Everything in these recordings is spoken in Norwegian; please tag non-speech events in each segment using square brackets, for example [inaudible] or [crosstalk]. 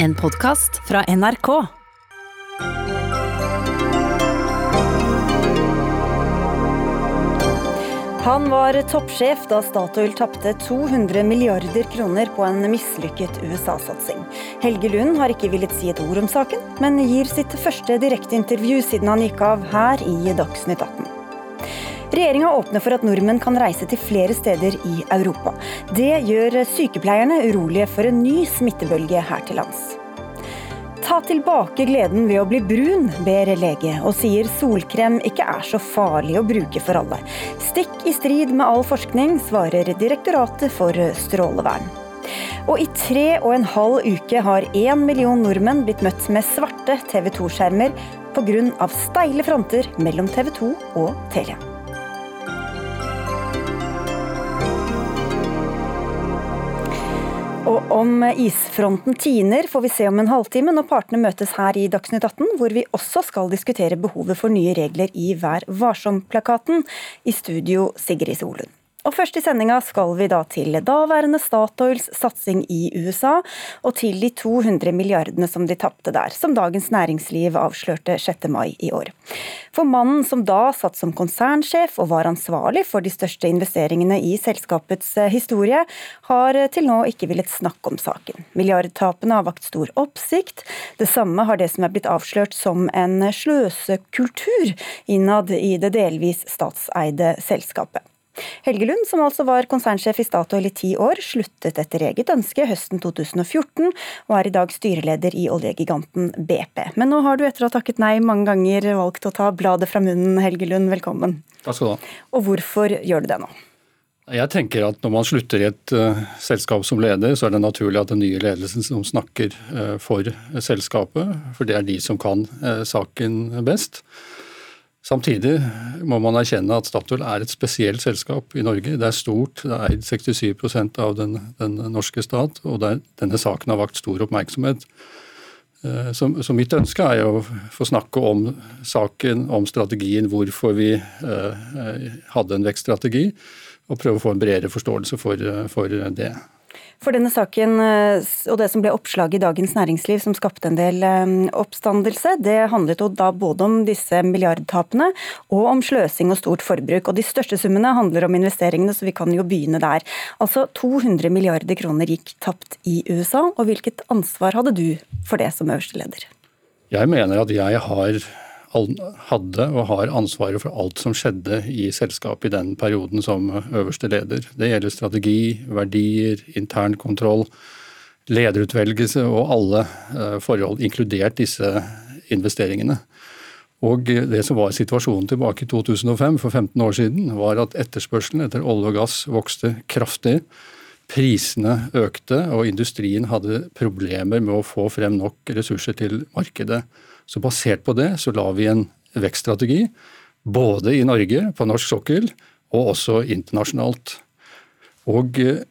En podkast fra NRK. Han var toppsjef da Statoil tapte 200 milliarder kroner på en mislykket USA-satsing. Helge Lund har ikke villet si et ord om saken, men gir sitt første direkteintervju siden han gikk av her i Dagsnytt 18. Regjeringa åpner for at nordmenn kan reise til flere steder i Europa. Det gjør sykepleierne urolige for en ny smittebølge her til lands. Ta tilbake gleden ved å bli brun, ber lege, og sier solkrem ikke er så farlig å bruke for alle. Stikk i strid med all forskning, svarer Direktoratet for strålevern. Og i tre og en halv uke har én million nordmenn blitt møtt med svarte TV 2-skjermer pga. steile fronter mellom TV 2 og Telia. Og om isfronten tiner, får vi se om en halvtime når partene møtes her i Dagsnytt 18, hvor vi også skal diskutere behovet for nye regler i Vær varsom-plakaten. I studio Sigrid Solund. Og Først i sendinga skal vi da til daværende Statoils satsing i USA, og til de 200 milliardene som de tapte der, som Dagens Næringsliv avslørte 6. mai i år. For mannen som da satt som konsernsjef og var ansvarlig for de største investeringene i selskapets eh, historie, har til nå ikke villet snakke om saken. Milliardtapene har vakt stor oppsikt. Det samme har det som er blitt avslørt som en sløsekultur innad i det delvis statseide selskapet. Helge Lund, som altså var konsernsjef i Statoil i ti år, sluttet etter eget ønske høsten 2014, og er i dag styreleder i oljegiganten BP. Men nå har du etter å ha takket nei mange ganger valgt å ta bladet fra munnen, Helge Lund. Velkommen. Takk skal du ha. Og hvorfor gjør du det nå? Jeg tenker at Når man slutter i et uh, selskap som leder, så er det naturlig at den nye ledelsen som snakker uh, for selskapet, for det er de som kan uh, saken best. Samtidig må man erkjenne at Statoil er et spesielt selskap i Norge. Det er stort, det er eid 67 av den, den, norske stat, og er, denne saken har vakt stor oppmerksomhet. Eh, så, så, mitt ønske er å få snakke om saken, om strategien, hvorfor vi eh, hadde en vekststrategi, og prøve å få en bredere forståelse for, for det. For denne saken eh, og det som ble oppslaget i Dagens Næringsliv som skapte en del eh, oppstandelse, det handlet jo da både om disse milliardtapene og om sløsing og stort forbruk. Og de største summene handler om investeringene, så vi kan jo begynne der. Altså 200 milliarder kroner gikk tapt i USA, og hvilket ansvar hadde du for det som øverste leder? Jeg mener at jeg har hadde og har ansvaret for alt som skjedde i selskapet i den perioden som øverste leder. Det gjelder strategi, verdier, intern kontroll, lederutvelgelse og alle eh, forhold, inkludert disse investeringene. Og Det som var situasjonen tilbake i 2005, for 15 år siden, var at etterspørselen etter olje og gass vokste kraftig. Prisene økte, og industrien hadde problemer med å få frem nok ressurser til markedet. Så basert på det så la vi en vekststrategi, både i Norge, på norsk sokkel, og også internasjonalt. Og eh,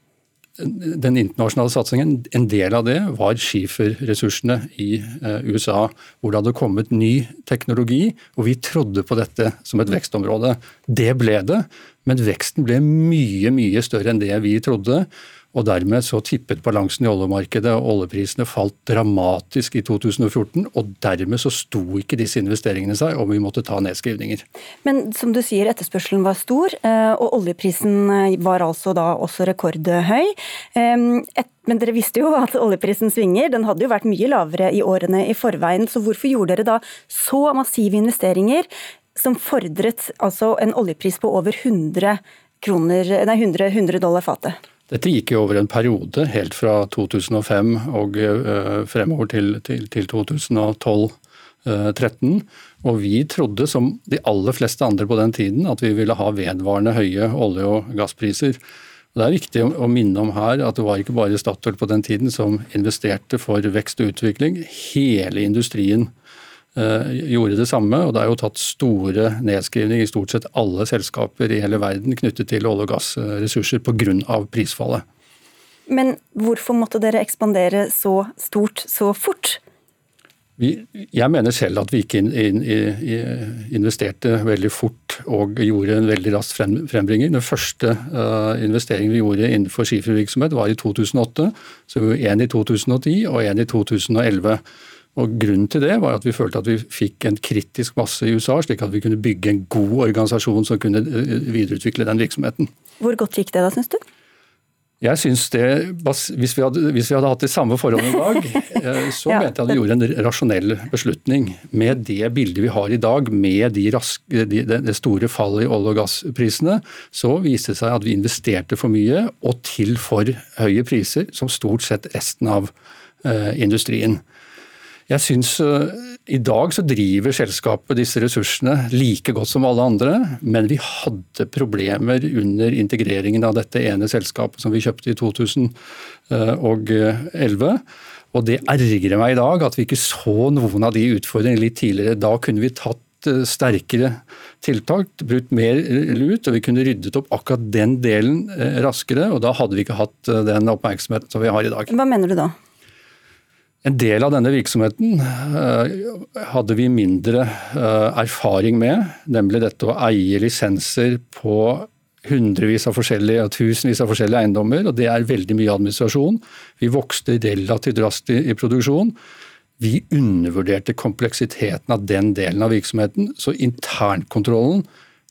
den internasjonale satsingen, en del av det var skiferressursene i eh, USA, hvor det hadde kommet ny teknologi, og vi trodde på dette som et vekstområde. Det ble det, men veksten ble mye, mye større enn det vi trodde. Og dermed så tippet balansen i oljemarkedet, og oljeprisene falt dramatisk i 2014. Og dermed så sto ikke disse investeringene seg, og vi måtte ta nedskrivninger. Men som du sier, etterspørselen var stor, eh, og oljeprisen eh, var altså da også rekordhøy. Men dere visste jo [laughs] at oljeprisen svinger, den hadde jo vært mye lavere i årene i forveien. Så hvorfor gjorde dere da så massive investeringer som fordret altså en oljepris på over 100, kroner, nei, 100, 100 dollar fatet? Dette gikk jo over en periode, helt fra 2005 og uh, fremover til, til, til 2012-2013. Uh, og vi trodde, som de aller fleste andre på den tiden, at vi ville ha vedvarende høye olje- og gasspriser. Og det er viktig å, minne om her at det var ikke bare Statoil på den tiden som investerte for vekst og utvikling. Hele industrien Eh, gjorde det samme. og Det er jo tatt store nedskrivninger i stort sett alle selskaper i hele verden knyttet til olje- og gassressurser pga. prisfallet. Men hvorfor måtte dere ekspandere så stort så fort? Vi, jeg mener selv at vi ikke in, in, in, investerte veldig fort og gjorde en veldig rask frem, frembringing. Den første uh, investeringen vi gjorde innenfor skifervirksomhet var i 2008. Så vi var én i 2010 og én i 2011. Og Grunnen til det var at vi følte at vi fikk en kritisk masse i USA, slik at vi kunne bygge en god organisasjon som kunne eh, videreutvikle den virksomheten. Hvor godt gikk det da, syns du? Jeg synes det, hvis vi, hadde, hvis vi hadde hatt de samme forholdene i dag, [laughs] eh, så ja. mente jeg at vi gjorde en rasjonell beslutning. Med det bildet vi har i dag, med de raske, de, det store fallet i olje- og gassprisene, så viste det seg at vi investerte for mye og til for høye priser, som stort sett resten av uh, industrien. Jeg synes uh, I dag så driver selskapet disse ressursene like godt som alle andre, men vi hadde problemer under integreringen av dette ene selskapet som vi kjøpte i 2011. Og det ergrer meg i dag at vi ikke så noen av de utfordringene litt tidligere. Da kunne vi tatt sterkere tiltak, brukt mer lut, og vi kunne ryddet opp akkurat den delen raskere. og Da hadde vi ikke hatt den oppmerksomheten som vi har i dag. Hva mener du da? En del av denne virksomheten eh, hadde vi mindre eh, erfaring med, nemlig dette å eie lisenser på hundrevis av forskjellige og tusenvis av forskjellige eiendommer, og det er veldig mye administrasjon. Vi vokste relativt raskt i produksjon. Vi undervurderte kompleksiteten av den delen av virksomheten, så internkontrollen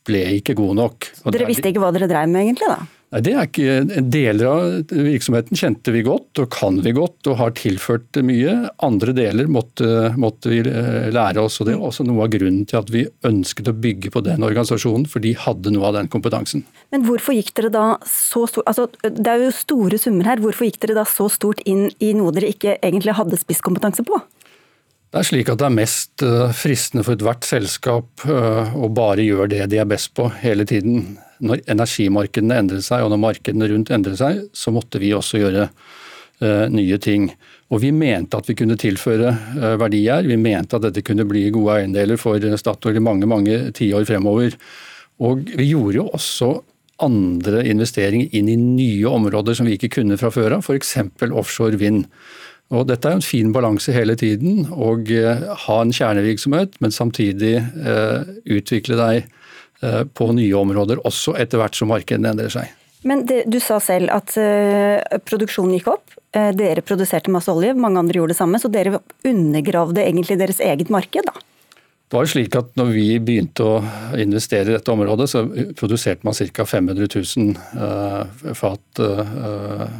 ble ikke god nok. Dere visste ikke hva dere drev med egentlig, da? Nei, det er ikke, Deler av virksomheten kjente vi godt og kan vi godt og har tilført mye. Andre deler måtte, måtte vi eh, lære oss. og Det er også noe av grunnen til at vi ønsket å bygge på den organisasjonen, for de hadde noe av den kompetansen. Men hvorfor gikk dere da så stort, altså Det er jo store summer her. Hvorfor gikk dere da så stort inn i noe dere ikke egentlig hadde spisskompetanse på? Det er slik at det er mest eh, fristende for ethvert selskap eh, å bare gjøre det de er best på hele tiden når energimarkedene endret seg, og når markedene rundt endret seg, så måtte vi også gjøre uh, nye ting. Og vi mente at vi kunne tilføre uh, verdier. Vi mente at dette kunne bli gode eiendeler for Statoil i mange mange tiår fremover. Og vi gjorde jo også andre investeringer inn i nye områder som vi ikke kunne fra før av, f.eks. offshore vind. Og Dette er jo en fin balanse hele tiden. Å uh, ha en kjernevirksomhet, men samtidig utvikle deg Eh, på nye områder, også etter hvert som markedene endrer seg. Men det, Du sa selv at uh, produksjonen gikk opp. Uh, dere produserte masse olje, mange andre gjorde det samme. Så dere undergravde egentlig deres eget marked, da? Det var jo slik at når vi begynte å investere i dette området, så produserte man ca. 500 000 uh, fat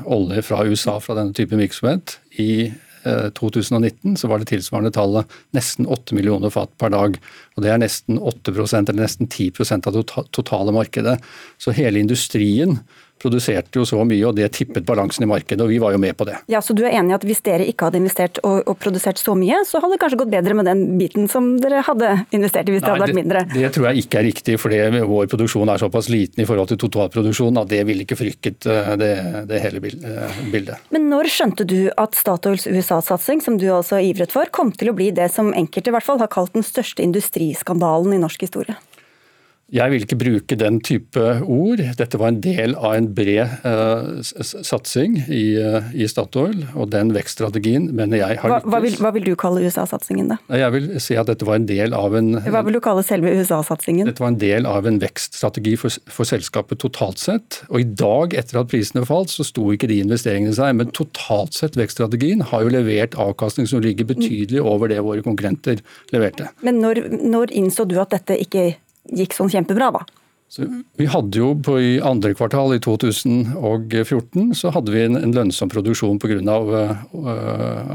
olje fra USA fra denne typen virksomhet. I 2019 eh, så var det tilsvarende tallet nesten 8 millioner fat per dag. og Det er nesten 8% eller nesten 10% av det totale markedet. Så hele industrien produserte jo så mye, og det tippet balansen i markedet, og vi var jo med på det. Ja, Så du er enig i at hvis dere ikke hadde investert og, og, produsert så mye, så hadde det kanskje gått bedre med den biten som dere hadde investert i hvis Nei, det hadde vært mindre? Det, det tror jeg ikke er riktig, for vår produksjon er såpass liten i forhold til totalproduksjonen at det ville ikke frykket eh, det, det hele eh, bildet. Men når skjønte du at Statoils USA-satsing, som du altså ivret for, kom til å bli det som enkelte i hvert fall har kalt den største industriskandalen i norsk historie? Jeg vil ikke bruke den type ord. Dette var en del av en bred uh, satsing i, uh, i, Statoil, og den vekststrategien mener jeg har lykkes. Hva, vil, hva vil du kalle USA-satsingen, da? Jeg vil si at dette var en del av en Hva vil du kalle selve USA-satsingen? Dette var en del av en vekststrategi for, for, selskapet totalt sett. Og i dag, etter at prisene falt, så sto ikke de investeringene seg. Men totalt sett, vekststrategien har jo levert avkastning som ligger betydelig over det våre konkurrenter leverte. Men når, når innså du at dette ikke gikk sånn kjempebra, da. Så vi hadde jo på I andre kvartal i 2014 så hadde vi en, en lønnsom produksjon pga. Av, uh,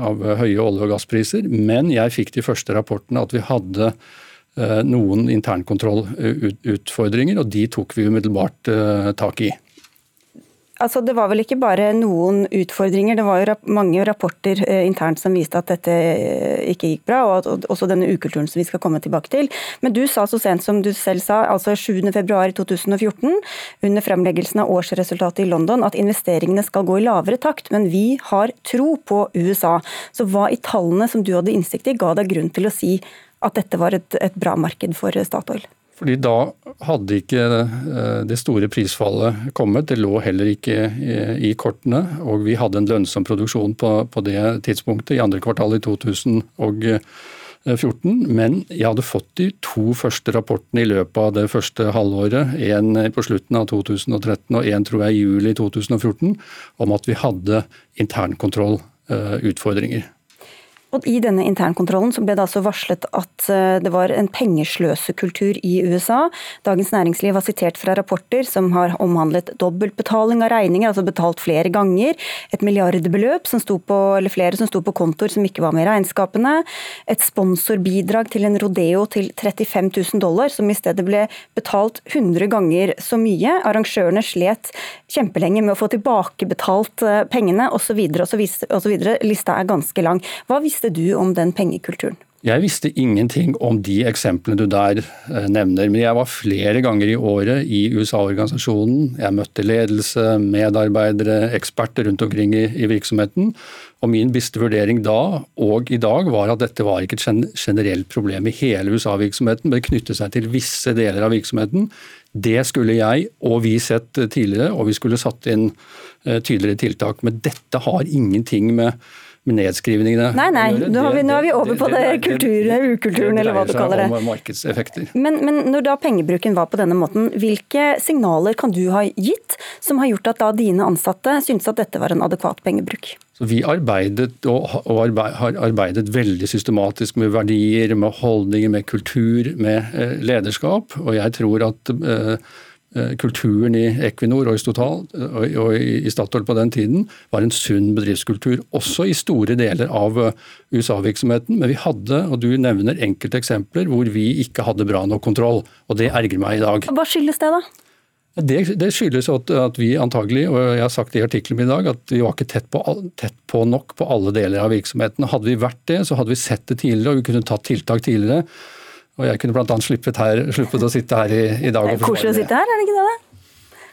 av høye olje- og gasspriser. Men jeg fikk de første rapportene at vi hadde uh, noen internkontrollutfordringer, og de tok vi umiddelbart uh, tak i. Altså, det var vel ikke bare noen utfordringer, det var jo mange rapporter eh, internt som viste at dette eh, ikke gikk bra, og også denne ukulturen som vi skal komme tilbake til. Men du sa så sent som du selv sa, altså 7.2.2014, under fremleggelsen av årsresultatet i London, at investeringene skal gå i lavere takt, men vi har tro på USA. Så hva i tallene som du hadde innsikt i, ga deg grunn til å si at dette var et, et bra marked for Statoil? Fordi da hadde ikke eh, det store prisfallet kommet. Det lå heller ikke i kortene. Og vi hadde en lønnsom produksjon på, det tidspunktet, i andre kvartal i 2014. Men jeg hadde fått de to første rapportene i løpet av det første halvåret. En på slutten av 2013 og en tror jeg i juli 2014, om at vi hadde internkontrollutfordringer. Og I denne internkontrollen ble det altså varslet at eh, det var en pengesløsekultur i USA. Dagens Næringsliv har sitert fra rapporter som har omhandlet dobbeltbetaling av regninger, altså betalt flere ganger. Et milliardbeløp som sto på, eller flere som sto på kontoer som ikke var med i regnskapene. Et sponsorbidrag til en rodeo til 35 000 dollar, som i stedet ble betalt 100 ganger så mye. Arrangørene slet kjempelenge med å få tilbakebetalt eh, pengene osv. osv. Lista er ganske lang. Hva visste visste du om den pengekulturen? Jeg visste ingenting om de eksemplene du der eh, nevner. Men jeg var flere ganger i året i USA-organisasjonen. Jeg møtte ledelse, medarbeidere, eksperter rundt omkring i, i virksomheten. Og min beste vurdering da og i dag var at dette var ikke et generelt problem i hele USA-virksomheten, men det knyttet seg til visse deler av virksomheten. Det skulle jeg og vi sett tidligere, og vi skulle satt inn eh, tydeligere tiltak. Men dette har ingenting med med nedskrivningene Nei, nei, nå, vi, nå er vi over på det, det, kulturen, ukulturen, eller hva du kaller det. Om markedseffekter. Men, men, når da pengebruken var på denne måten, hvilke signaler kan du ha gitt som har gjort at da dine ansatte syntes at dette var en adekvat pengebruk? Så vi arbeidet og, og arbeid, har arbeidet veldig systematisk med verdier, med holdninger, med kultur, med eh, lederskap. Og jeg tror at Eh, kulturen i Equinor og i, Total, og i Statoil på den tiden var en sunn bedriftskultur, også i store deler av eh, USA-virksomheten. Men vi hadde, og du nevner enkelte eksempler, hvor vi ikke hadde bra nok kontroll. Og det ergrer meg i dag. Hva skyldes det, da? Det, det skyldes at, at, vi antagelig, og jeg har sagt det i artikkelen min i dag, at vi var ikke tett på, tett på, nok på alle deler av virksomheten. Hadde vi vært det, så hadde vi sett det tidligere og vi kunne tatt tiltak tidligere. Og jeg kunne bl.a. Sluppet, sluppet å sitte her i, i dag. Er koselig å sitte her, er det ikke det?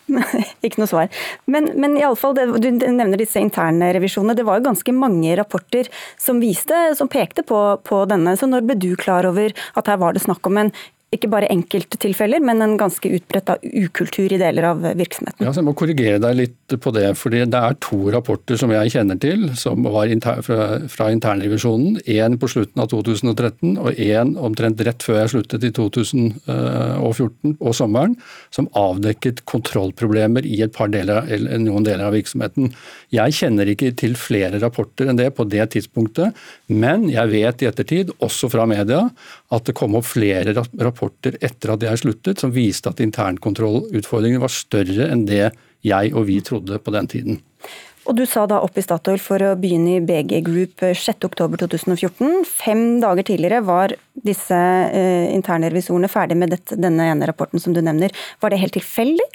[laughs] ikke noe svar. Men, men i alle fall, det, du nevner disse interne revisjonene. Det var jo ganske mange rapporter som viste, som pekte på, på denne. Så når ble du klar over at her var det snakk om en ikke bare enkelttilfeller, men en ganske utbredt ukultur i deler av virksomheten. Ja, Jeg må korrigere deg litt på det. fordi Det er to rapporter som jeg kjenner til som var inter, fra, fra internrevisjonen. Én på slutten av 2013 og én omtrent rett før jeg sluttet i 2014 og sommeren, som avdekket kontrollproblemer i et par deler, eller noen deler av virksomheten. Jeg kjenner ikke til flere rapporter enn det på det tidspunktet, men jeg vet i ettertid, også fra media, at det kom opp flere rapporter rapporter etter at jeg sluttet som viste at internkontrollutfordringene var større enn det jeg og vi trodde på den tiden. Og Du sa da opp i Statoil for å begynne i BG Group 6.10.2014. Fem dager tidligere var disse eh, interne revisorene ferdig med dette, denne ene rapporten som du nevner. Var det helt tilfeldig?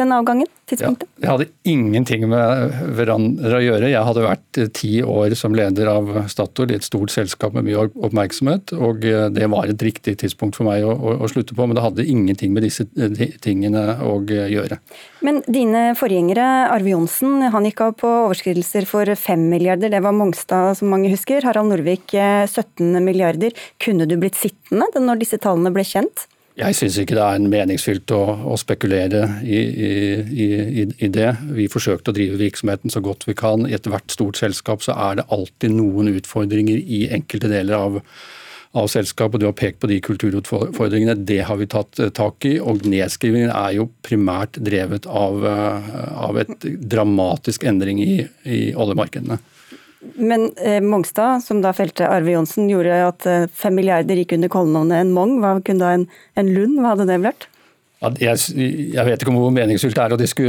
Den avgangen? tidspunktet? Ja, det hadde ingenting med hverandre å gjøre. Jeg hadde vært eh, ti år som leder av Statoil i et stort selskap med mye oppmerksomhet, og eh, det var et riktig tidspunkt for meg å, å, å slutte på. Men det hadde ingenting med disse eh, tingene å gjøre. Men dine forgjengere, Arve Johnsen, han gikk av på overskridelser for 5 milliarder. Det var Mongstad, som mange husker. Harald Norvik 17 milliarder. Kunne du blitt sittende når disse tallene ble kjent? Jeg syns ikke det er meningsfylt å, å spekulere i, i, i, i, det. Vi forsøkte å drive virksomheten så godt vi kan. I ethvert stort selskap så er det alltid noen utfordringer i enkelte deler av, av selskapet. Du har pekt på de kulturutfordringene. Det har vi tatt eh, tak i. Og nedskrivingen er jo primært drevet av, eh, av et dramatisk endring i, oljemarkedene. Men eh, Mongstad, som da felte Arve Johnsen, gjorde at eh, fem milliarder gikk under kallenavnet en Mong. Hva kunne da en, en Lund, hva hadde det vært? Jeg, jeg, vet ikke hvor meningsfylt det er å disku,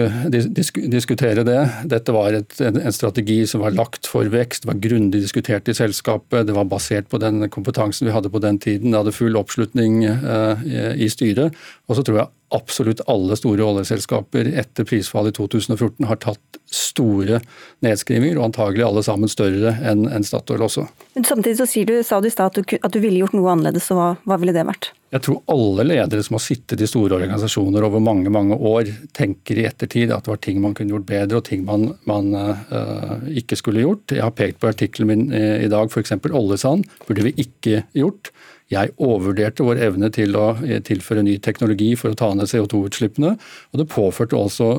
disku, diskutere det. Dette var et, en, en, strategi som var lagt for vekst, det var grundig diskutert i selskapet. Det var basert på den kompetansen vi hadde på den tiden. Det hadde full oppslutning eh, i styret. Og så tror jeg absolutt alle store oljeselskaper etter prisfallet i 2014 har tatt store nedskrivinger, og antagelig alle sammen større enn en Statoil også. Men Samtidig så du, sa du i stad at, at, du ville gjort noe annerledes, så hva, hva, ville det vært? Jeg tror alle ledere som har sittet i store organisasjoner over mange mange år, tenker i ettertid at det var ting man kunne gjort bedre og ting man, man uh, ikke skulle gjort. Jeg har pekt på artikkelen min i dag, f.eks. oljesand burde vi ikke gjort. Jeg overvurderte vår evne til å tilføre ny teknologi for å ta ned CO2-utslippene. Og det påførte også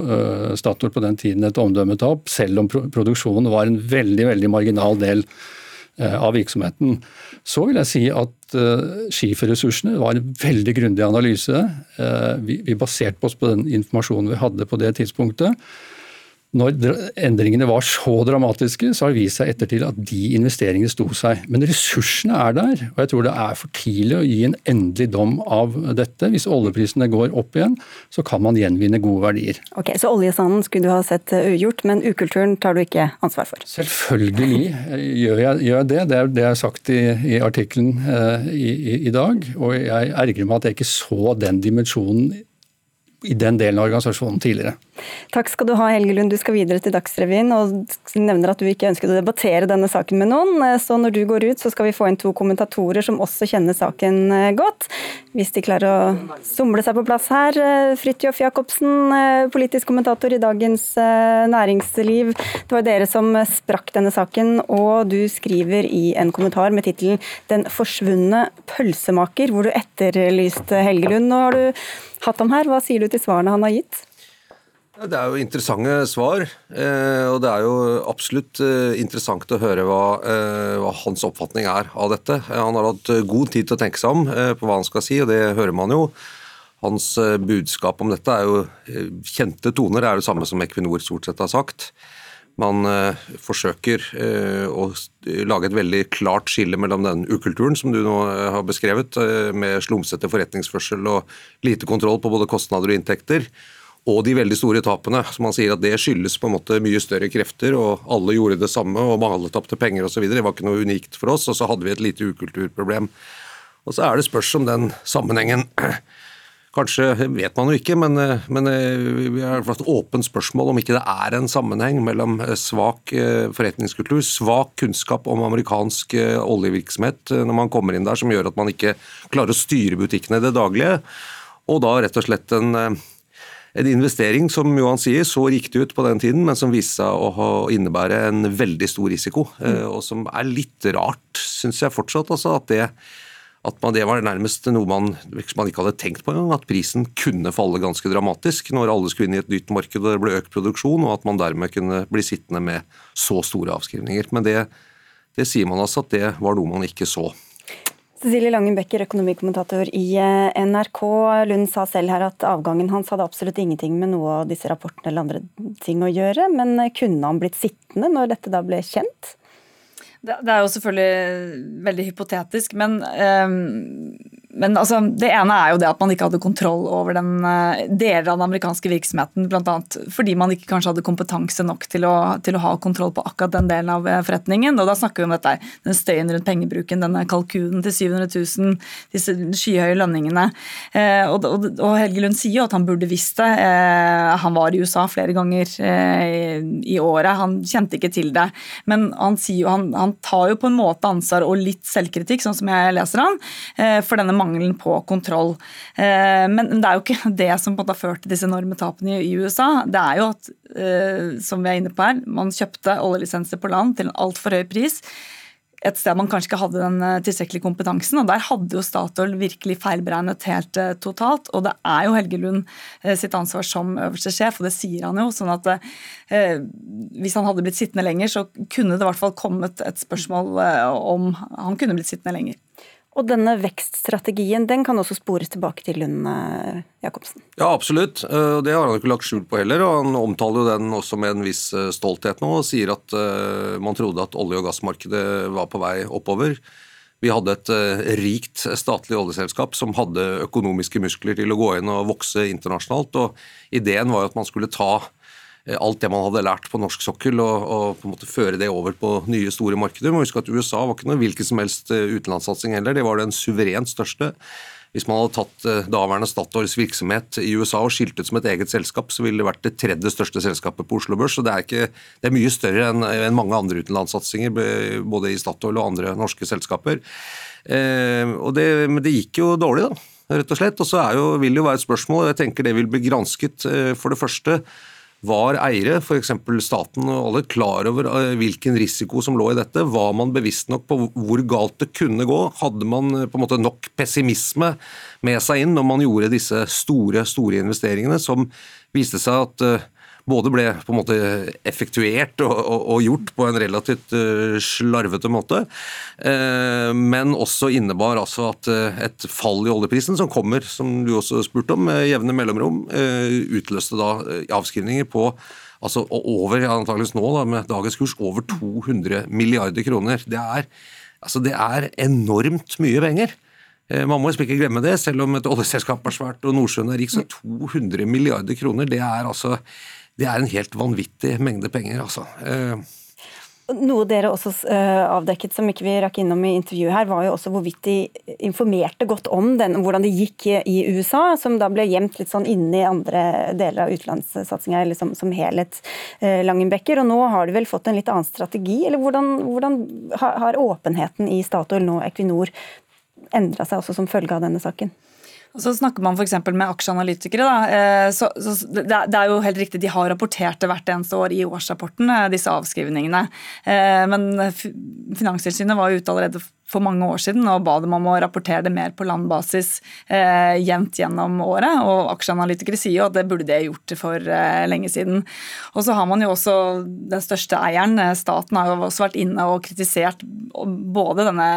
Statoil på den tiden et omdømmetap, selv om produksjonen var en veldig, veldig marginal del av virksomheten. Så vil jeg si at skiferressursene var en veldig grundig analyse. Vi baserte oss på den informasjonen vi hadde på det tidspunktet når endringene var så dramatiske, så har det vist seg ettertid at de investeringene sto seg. Men ressursene er der, og jeg tror det er for tidlig å gi en endelig dom av dette. Hvis oljeprisene går opp igjen, så kan man gjenvinne gode verdier. Ok, Så oljesanden skulle du ha sett ugjort, men ukulturen tar du ikke ansvar for? Selvfølgelig gjør jeg, gjør jeg det. Det er det jeg har sagt i, i artikkelen eh, i, i, i dag. Og jeg ergrer meg at jeg ikke så den dimensjonen i den delen av organisasjonen tidligere. Takk skal du ha, Helge Lund. Du skal videre til Dagsrevyen og nevner at du ikke ønsket å debattere denne saken med noen. Så når du går ut, så skal vi få inn to kommentatorer som også kjenner saken eh, godt. Hvis de klarer å somle seg på plass her. Eh, Fridtjof Jacobsen, eh, politisk kommentator i Dagens Næringsliv. Det var dere som sprakk denne saken, og du skriver i en kommentar med tittelen 'Den forsvunne pølsemaker', hvor du etterlyste Helge Lund. Nå har du hatt ham her. Hva sier du til svarene han har gitt? Det er jo interessante svar, eh, og det er jo absolutt eh, interessant å høre hva, eh, hva, hans oppfatning er av dette. Han har hatt god tid til å tenke seg om på hva han skal si, og det hører man jo. Hans budskap om dette er jo kjente toner, det er det samme som Equinor stort sett har sagt. Man forsøker å lage et veldig klart skille mellom den ukulturen som du nå har beskrevet, med slumsete forretningsførsel og lite kontroll på både kostnader og inntekter og de veldig store tapene. Som man sier at det skyldes på en måte mye større krefter, og alle gjorde det samme, og alle tapte penger osv. Det var ikke noe unikt for oss, og så hadde vi et lite ukulturproblem. Og så er det spørs om den sammenhengen [clears throat] Kanskje vet man jo ikke, men, men vi har et åpent spørsmål om ikke det er en sammenheng mellom svak eh, forretningskultur, svak kunnskap om amerikansk eh, oljevirksomhet eh, når man kommer inn der, som gjør at man ikke klarer å styre butikkene i det daglige, og da rett og slett en en investering som Johan sier, så riktig ut på den tiden, men som viste seg å ha, innebære en veldig stor risiko. Mm. Og som er litt rart, syns jeg fortsatt. Altså, at, det, at man, det var nærmest noe man, man ikke hadde tenkt på engang. At prisen kunne falle ganske dramatisk når alle skulle inn i et nytt marked og det ble økt produksjon, og at man dermed kunne bli sittende med så store avskrivninger. Men det, det sier man altså at det var noe man ikke så. Cecilie Langen Becker, økonomikommentator i eh, NRK. Lund sa selv her at avgangen hans hadde absolutt ingenting med noe av disse rapportene eller andre ting å gjøre, men kunne han blitt sittende når dette da ble kjent? Det, er jo selvfølgelig veldig hypotetisk, men um men altså, det ene er jo det at man ikke hadde kontroll over den uh, deler av den amerikanske virksomheten. Blant annet fordi man ikke kanskje hadde kompetanse nok til å, til å, ha kontroll på akkurat den delen av eh, forretningen. Og da snakker vi om dette, den støyen rundt pengebruken, denne kalkunen til 700 000, disse skyhøye lønningene. Uh, og, og, og, Helge Lund sier jo at han burde visst det. Han var i USA flere ganger i, i, året. Han kjente ikke til det. Men han, sier jo, han, han, tar jo på en måte ansvar og litt selvkritikk, sånn som jeg leser han, for denne mangelen på kontroll. Eh, men det er jo ikke [laughs] det som har ført til disse enorme tapene i USA. Det er jo at, eh, som vi er inne på her, man kjøpte oljelisenser på land til en altfor høy pris et sted man kanskje ikke hadde den eh, tilstrekkelige kompetansen. og Der hadde jo Statoil virkelig feilberegnet helt totalt. Og det er jo Helge Lund sitt ansvar som øverste sjef, og det sier han jo. sånn at eh, Hvis han hadde blitt sittende lenger, så kunne det i hvert fall kommet et spørsmål om han kunne blitt sittende lenger. Og denne vekststrategien den kan også spores tilbake til Lund eh, Jacobsen? Ja, absolutt. Eh, det har han ikke lagt skjul på heller. og Han omtaler jo den også med en viss eh, stolthet nå, og sier at man trodde at olje- og gassmarkedet var på vei oppover. Vi hadde et rikt statlig oljeselskap som hadde økonomiske muskler til å gå inn og vokse internasjonalt. og Ideen var jo at man skulle ta alt det man hadde lært på norsk sokkel, og, og, på en måte føre det over på nye, store markeder. Man huske at USA var ikke noe hvilken som helst eh, utenlandssatsing heller, det var den suverent største. Hvis man hadde tatt eh, daværende Statoils virksomhet i USA og skilt ut som et eget selskap, så ville det vært det tredje største selskapet på Oslo Børs. Så det er, ikke, det er mye større enn, en mange andre utenlandssatsinger, både i Statoil og andre norske selskaper. Eh, det, men det gikk jo dårlig, da, rett og slett. Og så vil det jo være et spørsmål, og jeg tenker det vil bli gransket for det første Var eiere, f.eks. staten og alle, klar over eh, hvilken risiko som lå i dette? Var man bevisst nok på hvor galt det kunne gå? Hadde man eh, på en måte nok pessimisme med seg inn når man gjorde disse store, store investeringene, som viste seg at eh, både ble på en måte effektuert og, og, og gjort på en relativt uh, slarvete måte, uh, men også innebar altså at uh, et fall i oljeprisen, som kommer, som du også spurte om, med jevne mellomrom, utløste da avskrivninger på altså over, antakeligvis nå da, med dagens kurs, over 200 milliarder kroner. Det er, altså, det er enormt mye penger. Man må ikke glemme det, selv om et oljeselskap er svært og Nordsjøen er rik, så 200 milliarder kroner, det er altså det er en helt vanvittig mengde penger, altså. Eh, noe dere også uh, avdekket som ikke vi rakk innom i intervjuet her, var jo også hvorvidt de informerte godt om den, hvordan det gikk i USA, som da ble gjemt litt sånn inne i andre deler av utenlandssatsinga, eller som, helhet, uh, Langenbecker. Og nå har de vel fått en litt annen strategi, eller hvordan, hvordan har åpenheten i Statoil nå, Equinor, endra seg også som følge av denne saken? Og så snakker man f.eks. med aksjeanalytikere. Da. Eh, så, så det, er jo helt riktig, De har rapportert det hvert eneste år i årsrapporten, eh, disse avskrivningene. Eh, men Finanstilsynet var jo ute allerede for mange år siden og ba dem om å rapportere det mer på landbasis eh, jevnt gjennom året. Og aksjeanalytikere sier jo at det burde de gjort for eh, lenge siden. Og så har man jo også den største eieren, eh, staten, har jo også vært inne og kritisert både denne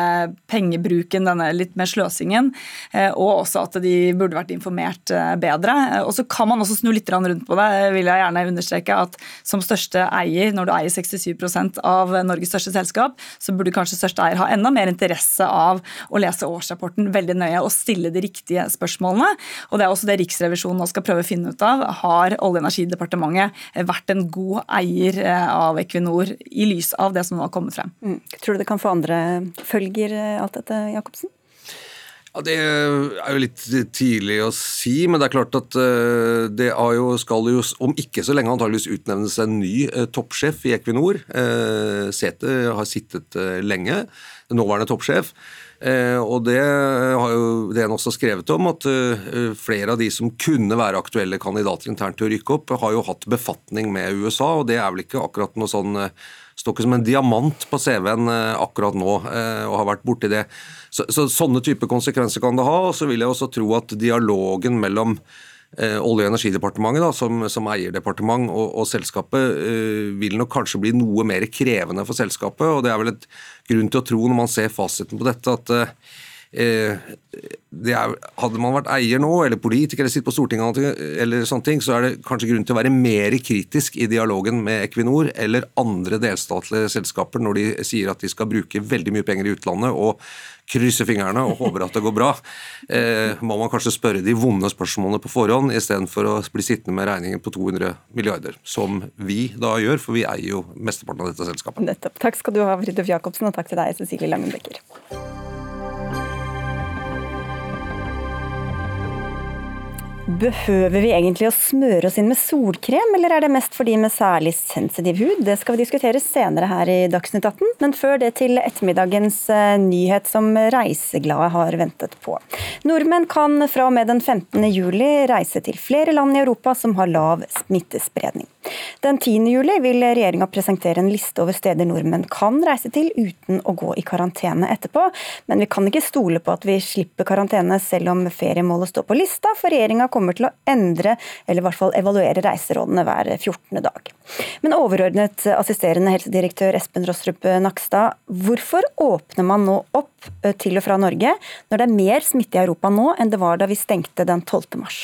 pengebruken, denne litt mer sløsingen, eh, og også at de burde vært informert eh, bedre. Og så kan man også snu litt rundt på det, vil jeg gjerne understreke at som største eier, når du eier 67% av Norges største selskap, så burde kanskje største eier ha enda mer interesse av å lese årsrapporten veldig nøye og stille de riktige spørsmålene. Og Det er også det Riksrevisjonen nå skal prøve å finne ut av. Har Olje- og energidepartementet vært en god eier eh, av Equinor i lys av det som nå har kommet frem? Mm. Tror du det kan få andre følger, eh, alt dette, Jacobsen? Ja, Det er jo litt tidlig å si, men det er klart at eh, det jo, skal jo om ikke så lenge antageligvis utnevnes en ny toppsjef i Equinor. Sete har sittet lenge nåværende toppsjef. Eh, og det har jo DN også skrevet om, at eh, flere av de som kunne være aktuelle kandidater internt til å rykke opp, har jo hatt befatning med USA, og det er vel ikke akkurat noe sånn eh, Står ikke som en diamant på CV-en akkurat nå, og har vært borti det. Så, så, Sånne type konsekvenser kan det ha. og Så vil jeg også tro at dialogen mellom Eh, Olje- og energidepartementet da, som, som eierdepartement og, og selskapet uh, vil nok kanskje bli noe mer krevende for selskapet. og Det er vel et grunn til å tro når man ser fasiten på dette, at uh, er, hadde man vært eier nå, eller politiker eller sitter på Stortinget, eller sånne ting, så er det kanskje grunn til å være mer kritisk i dialogen med Equinor eller andre delstatlige selskaper når de sier at de skal bruke veldig mye penger i utlandet og krysse fingrene og håper at det går bra. Eh, må man kanskje spørre de vonde spørsmålene på forhånd, istedenfor å bli sittende med regningen på 200 milliarder, som vi da gjør, for vi eier jo mesteparten av dette selskapet. Nettopp. Takk skal du ha, Fridtjof Jacobsen, og takk til deg, Cecilie Langenbecker. Behøver vi egentlig å smøre oss inn med solkrem, eller er det mest for de med særlig sensitiv hud? Det skal vi diskutere senere her i Dagsnytt 18, men før det til ettermiddagens eh, nyhet som reiseglade har ventet på. Nordmenn kan fra og med den 15. juli reise til flere land i Europa som har lav smittespredning. Den 10. juli vil regjeringa presentere en liste over steder nordmenn kan reise til uten å gå i karantene etterpå, men vi kan ikke stole på at vi slipper karantene selv om feriemålet står på lista, for regjeringa kommer til å endre, eller i hvert fall evaluere reiserådene hver 14. dag. Men overordnet assisterende helsedirektør Espen Rostrup Nakstad, hvorfor åpner man nå opp til og fra Norge når det er mer smitte i Europa nå enn det var da vi stengte den 12. mars?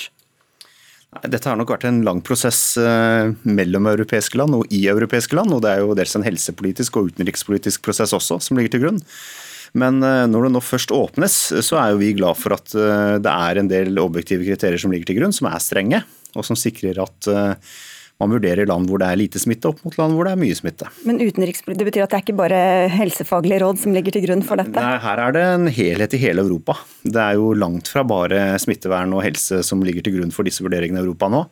Dette har nok vært en lang prosess eh, mellom europeiske land og i europeiske land. og Det er jo dels en helsepolitisk og utenrikspolitisk prosess også som ligger til grunn. Men eh, når det nå først åpnes, så er jo vi glad for at eh, det er en del objektive kriterier som ligger til grunn, som er strenge, og som sikrer at man vurderer land hvor det er lite smitte, opp mot land hvor det er mye smitte. Men utenrikspolitikk, det betyr at det er ikke bare helsefaglige råd som ligger til grunn for dette? Nei, her er det en helhet i hele Europa. Det er jo langt fra bare smittevern og helse som ligger til grunn for disse vurderingene i Europa nå.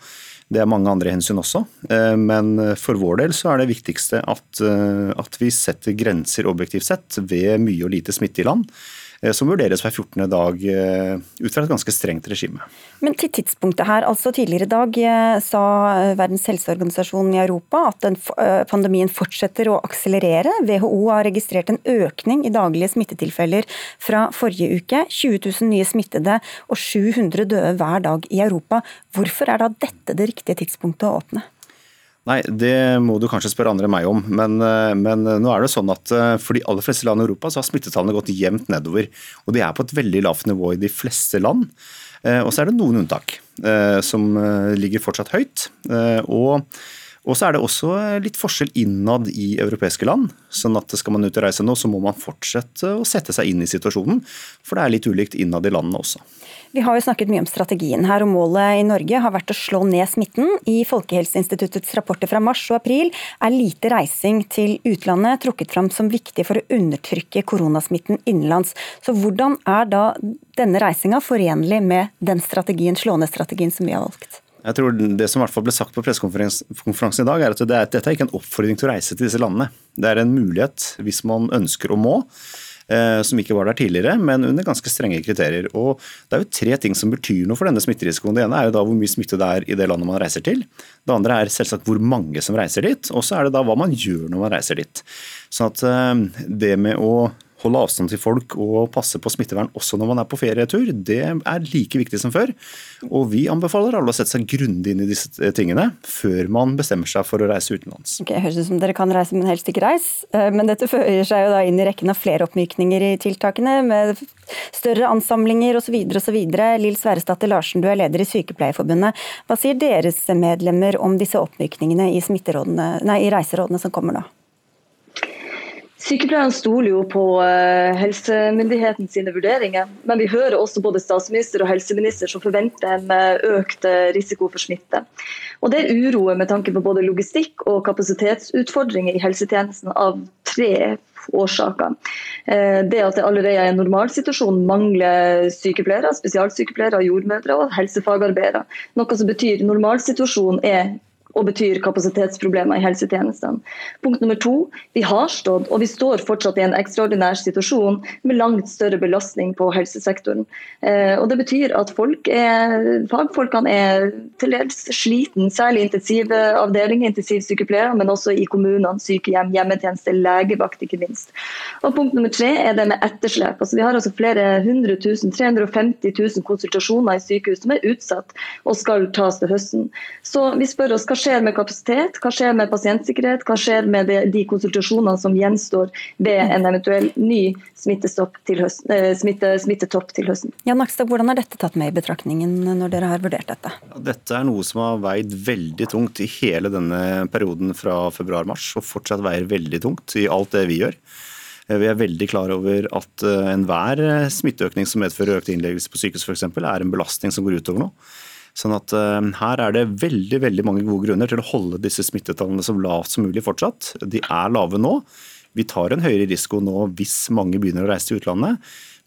Det er mange andre hensyn også, eh, men for vår del så er det viktigste at, eh, at vi setter grenser objektivt sett ved mye og lite smitte i land. Som vurderes hver 14. dag ut fra et ganske strengt regime. Men til tidspunktet her, altså tidligere i dag sa Verdens helseorganisasjon i Europa at pandemien fortsetter å akselerere. WHO har registrert en økning i daglige smittetilfeller fra forrige uke. 20 000 nye smittede og 700 døde hver dag i Europa. Hvorfor er da dette det riktige tidspunktet å åpne? Nei, Det må du kanskje spørre andre enn meg om. Men, eh, men, nå er det sånn at eh, for de aller fleste land i Europa så har smittetallene gått jevnt nedover. Og de er på et veldig lavt nivå i de fleste land. Eh, og så er det noen unntak som ligger fortsatt høyt. Og og så er det også litt forskjell innad i europeiske land. sånn at Skal man ut og reise nå, så må man fortsette å sette seg inn i situasjonen. For det er litt ulikt innad i landene også. Vi har jo snakket mye om strategien her, og målet i Norge har vært å slå ned smitten. I Folkehelseinstituttets rapporter fra mars og april er lite reising til utlandet trukket fram som viktig for å undertrykke koronasmitten innenlands. Så hvordan er da denne reisinga forenlig med den strategien, slå ned-strategien som vi har valgt? Jeg tror Det som i hvert fall ble sagt på pressekonferansen i dag, er at det er, dette er ikke en oppfordring til å reise til disse landene. Det er en mulighet, hvis man ønsker og må, eh, som ikke var der tidligere, men under ganske strenge kriterier. Og Det er jo tre ting som betyr noe for denne smitterisikoen. Det ene er jo da hvor mye smitte det er i det landet man reiser til. Det andre er selvsagt hvor mange som reiser dit. Og så er det da hva man gjør når man reiser dit. Sånn at eh, det med å holde avstand til folk og passe på smittevern også når man er på ferietur, det er like viktig som før. Og vi anbefaler alle å sette seg grundig inn i disse tingene før man bestemmer seg for å reise utenlands. Ok, Høres ut som dere kan reise, men helst ikke reis. Eh, men dette fører seg jo da inn i rekken av flere oppmykninger i tiltakene, med større ansamlinger osv. osv. Lill Sverresdatter Larsen, du er leder i Sykepleierforbundet. Hva sier deres medlemmer om disse oppmykningene i, nei, i reiserådene som kommer nå? Sykepleierne stoler jo på uh, helsemyndigheten sine vurderinger, men vi hører også både statsminister og helseminister som forventer en uh, økt uh, risiko for smitte. Og Det er uro med tanke på både logistikk og kapasitetsutfordringer i helsetjenesten av tre årsaker. Det at det allerede er en normalsituasjon mangler sykepleiere, spesialsykepleiere, jordmødre og helsefagarbeidere. Noe som betyr normalsituasjonen er og betyr kapasitetsproblemer i helsetjenestene. Punkt nummer to, vi har stått og vi står fortsatt i en ekstraordinær situasjon med langt større belastning på helsesektoren. Eh, og Det betyr at er, fagfolkene er til dels sliten, særlig intensivavdelinger, intensivsykepleiere, men også i kommunene, sykehjem, hjemmetjeneste, legevakt ikke minst. Og Punkt nummer tre er det med etterslep. Altså, vi har altså flere hundre tusen, 350 000 konsultasjoner i sykehus som er utsatt og skal tas til høsten. Så vi spør oss hva skjer med kapasitet, hva skjer med pasientsikkerhet, hva skjer med de, de konsultasjonene som gjenstår ved en eventuell ny til høsten, eh, smitte, smittetopp til høsten. Jan Nakstad, hvordan er dette tatt med i betraktningen når dere har vurdert dette? Dette er noe som har veid veldig tungt i hele denne perioden fra februar-mars, og fortsatt veier veldig tungt i alt det vi gjør. Eh, vi er veldig klar over at eh, enhver smitteøkning som medfører økt innleggelse på sykehus f.eks., er en belastning som går utover noe. Sånn at uh, Her er det veldig veldig mange gode grunner til å holde disse smittetallene så lavt som mulig fortsatt. De er lave nå. Vi tar en høyere risiko nå hvis mange begynner å reise til utlandet.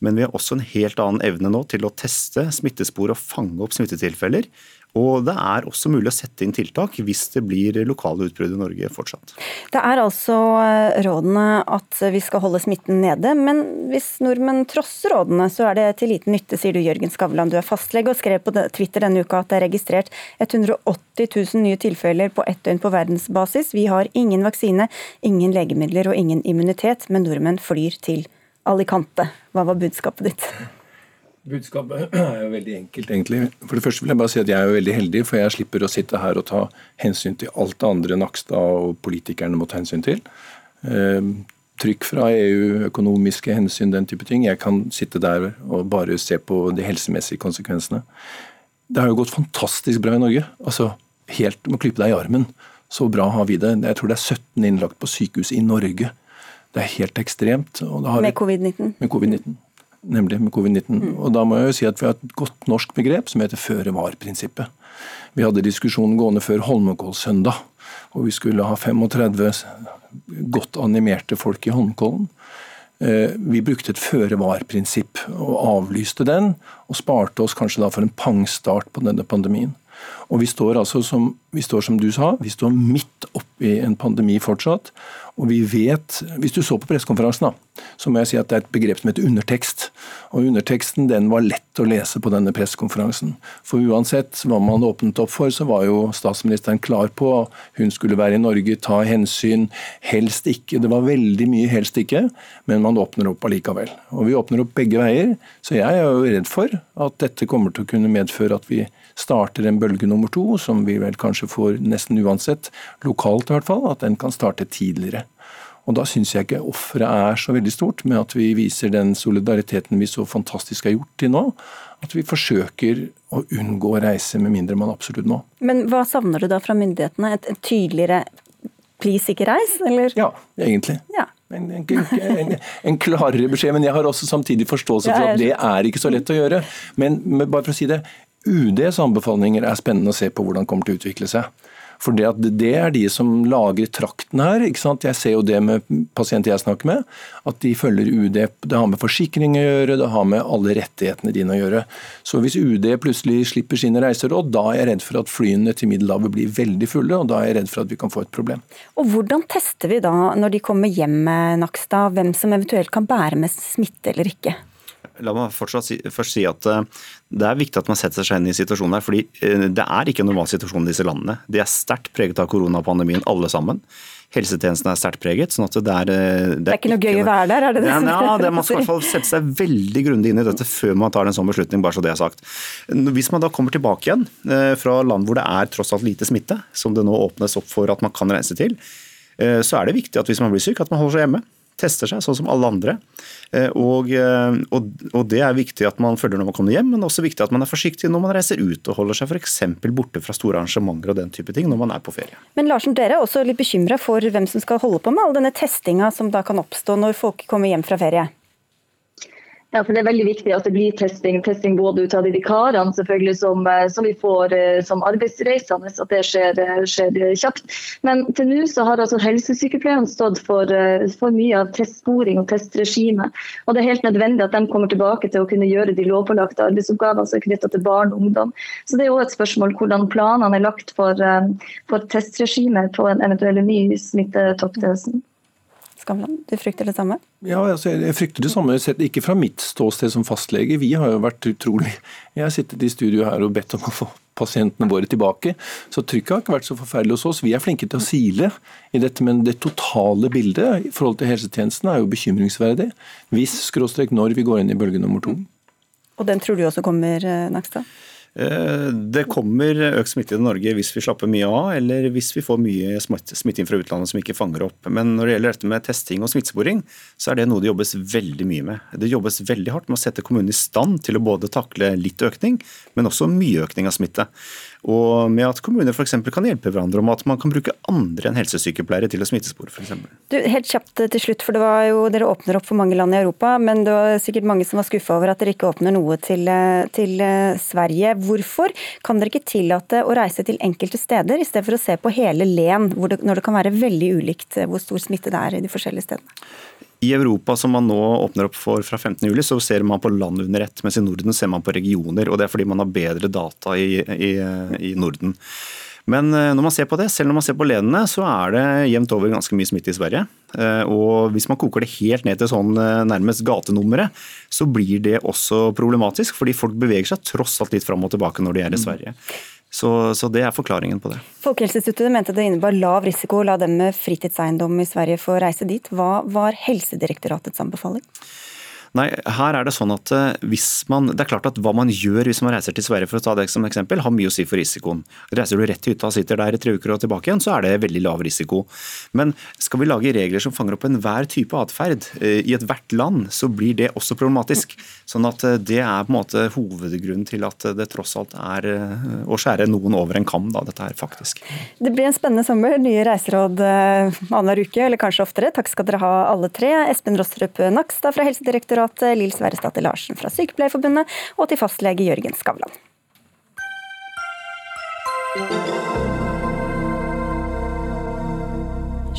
Men vi har også en helt annen evne nå til å teste smittespor og fange opp smittetilfeller. Og det er også mulig å sette inn tiltak hvis det blir lokale utbrudd i Norge fortsatt. Det er altså eh, rådene at vi skal holde smitten nede, men hvis nordmenn trosser rådene, så er det til liten nytte, sier du Jørgen Skavlan. Du er fastlege og skrev på Twitter denne uka at det er registrert 180 000 nye tilfeller på ett døgn på verdensbasis. Vi har ingen vaksine, ingen legemidler og ingen immunitet, men nordmenn flyr til Alicante. Hva var budskapet ditt? Budskapet [clears throat] er jo veldig enkelt, egentlig. For det første vil jeg bare si at jeg er jo veldig heldig, for jeg slipper å sitte her og ta hensyn til alt det andre Nakstad og politikerne må ta hensyn til. Ehm, trykk fra EU, økonomiske hensyn, den type ting. Jeg kan sitte der og bare se på de helsemessige konsekvensene. Det har jo gått fantastisk bra i Norge. Altså, helt Må klype deg i armen. Så bra har vi det. Jeg tror det er 17 innlagt på sykehus i Norge. Det er helt ekstremt. med covid-19? Med covid-19 nemlig med covid-19. Mm. Og Da må jeg jo si at vi har et godt norsk begrep som heter føre-var-prinsippet. Vi hadde diskusjonen gående før Holmenkollsøndag, hvor vi skulle ha 35 godt animerte folk i Holmenkollen. Eh, vi brukte et føre-var-prinsipp og avlyste den, og sparte oss kanskje da for en pangstart på denne pandemien. Og vi står altså som, vi står som du sa, vi står midt oppi en pandemi fortsatt. Og vi vet, Hvis du så på pressekonferansen, så må jeg si at det er et begrep som heter undertekst. Og Underteksten den var lett å lese på denne pressekonferansen. For uansett hva man åpnet opp for, så var jo statsministeren klar på hun skulle være i Norge, ta hensyn, helst ikke. Det var veldig mye helst ikke, men man åpner opp allikevel. Og vi åpner opp begge veier, så jeg er jo redd for at dette kommer til å kunne medføre at vi starter en bølge nummer to, som vi vel kanskje får nesten uansett, lokalt i hvert fall, at den kan starte tidligere. Og Da syns jeg ikke offeret er så veldig stort, med at vi viser den solidariteten vi så fantastisk har gjort til nå. At vi forsøker å unngå å reise, med mindre man absolutt må. Men hva savner du da fra myndighetene? Et, tydeligere please, ikke reis, eller? Ja, egentlig. Ja. En, en, en, klarere beskjed, men jeg har også samtidig forståelse for at det er ikke så lett å gjøre. Men, men bare for å si det, UDs anbefalinger er spennende å se på hvordan det kommer til å utvikle seg. For det, det, er de som lager trakten her. ikke sant? Jeg ser jo det med pasienter jeg snakker med, at de følger UD. Det har med forsikring å gjøre, det har med alle rettighetene dine å gjøre. Så hvis UD plutselig slipper sine reiseråd, da er jeg redd for at flyene til Middelhavet blir veldig fulle, og da er jeg redd for at vi kan få et problem. Og Hvordan tester vi da, når de kommer hjem, Nakstad, hvem som eventuelt kan bære med smitte eller ikke? La meg si, først si at eh, det er viktig at man setter seg inn i situasjonen der, fordi eh, Det er ikke en normal situasjon i disse landene. De er sterkt preget av koronapandemien, alle sammen. Helsetjenesten er sterkt preget. sånn at Det er, det er, det er ikke noe gøy å være der, er det det? Ja, ja det, Man skal i hvert fall [laughs] sette seg veldig grundig inn i dette før man tar en sånn beslutning. bare så det er sagt. Hvis man da kommer tilbake igjen eh, fra land hvor det er tross alt lite smitte, som det nå åpnes opp for at man kan reise til, så er det viktig at hvis man blir syk, at man holder seg hjemme tester seg, sånn som alle andre. Eh, og, eh, og, og, Det er viktig at man følger når man kommer hjem, men også viktig at man er forsiktig når man reiser ut og holder seg f.eks. borte fra store arrangementer og den type ting når man er på ferie. Men Larsen, dere er også litt bekymra for hvem som skal holde på med all denne testinga som da kan oppstå når folk kommer hjem fra ferie? Ja, for Det er veldig viktig at det blir testing, testing både ut av de vikarene selvfølgelig som, eh, som vi får eh, som arbeidsreisende, at det skjer, eh, skjer, kjapt. Men til nå så har altså helsesykepleierne stått for, for mye av testsporing og testregime. Og det er helt nødvendig at de kommer tilbake til å kunne gjøre de lovpålagte arbeidsoppgavene som er knyttet til barn og ungdom. Så det er òg et spørsmål hvordan planene er lagt for, for testregimet på en eventuell ny smittetopp til. Skavlan, du frykter det samme? Ja, altså, jeg frykter det samme, ikke fra mitt ståsted som fastlege. Vi har jo vært utrolig Jeg har sittet i studio her og bedt om å få pasientene våre tilbake. Så trykket har ikke vært så forferdelig hos oss. Vi er flinke til å sile i dette, men det totale bildet i forhold til helsetjenesten er jo bekymringsverdig. Hvis, skråstrek når, vi går inn i bølge nummer to. Og den tror du også kommer, eh, Nakstad? Eh, det kommer økt smitte i Norge hvis vi slapper mye av, eller hvis vi får mye smitte inn fra utlandet som ikke fanger opp. Men når det gjelder dette med testing og smittesporing, så er det noe det jobbes veldig mye med. Det jobbes veldig hardt med å sette kommunene i stand til å både takle litt økning, men også mye økning av smitte. Og med at kommuner f.eks. kan hjelpe hverandre om at man kan bruke andre enn helsesykepleiere til å smittespore f.eks. Helt kjapt til slutt, for det var jo, dere åpner opp for mange land i Europa, men det var sikkert mange som var skuffa over at dere ikke åpner noe til, til, eh, Sverige. Hvorfor kan dere ikke tillate å reise til enkelte steder, i stedet for å se på hele len, det, når det kan være veldig ulikt eh, hvor stor smitte det er i de forskjellige stedene? I Europa som man nå åpner opp for fra 15.07, så ser man på land under ett, mens i Norden ser man på regioner. og Det er fordi man har bedre data i, i, i Norden. Men eh, når man ser på det, selv når man ser på lenene, så er det jevnt over ganske mye smitte i Sverige. Eh, og hvis man koker det helt ned til sånn eh, nærmest gatenummeret, så blir det også problematisk. Fordi folk beveger seg tross alt litt fram og tilbake når de er i Sverige. Så, så, det er forklaringen på det. Folkehelseinstituttet mente det innebar lav risiko å la dem med fritidseiendom i Sverige få reise dit. Hva var Helsedirektoratets anbefaling? Nei, her er det sånn at eh, hvis man, det er klart at Hva man gjør hvis man reiser til Sverige, for å ta det som eksempel, har mye å si for risikoen. Reiser du rett til hytta og sitter der i tre uker og tilbake igjen, så er det veldig lav risiko. Men skal vi lage regler som fanger opp enhver type atferd eh, i ethvert land, så blir det også problematisk. Sånn at eh, Det er på en måte hovedgrunnen til at det tross alt er å skjære noen over en kam, da, dette her faktisk. Det blir en spennende sommer. Nye reiseråd annenhver uke, eller kanskje oftere. Takk skal dere ha alle tre. Espen Rostrup Nakstad fra Helsedirektoratet byrådet Lill Sverresdatter Larsen fra Sykepleierforbundet, og til fastlege Jørgen Skavlan.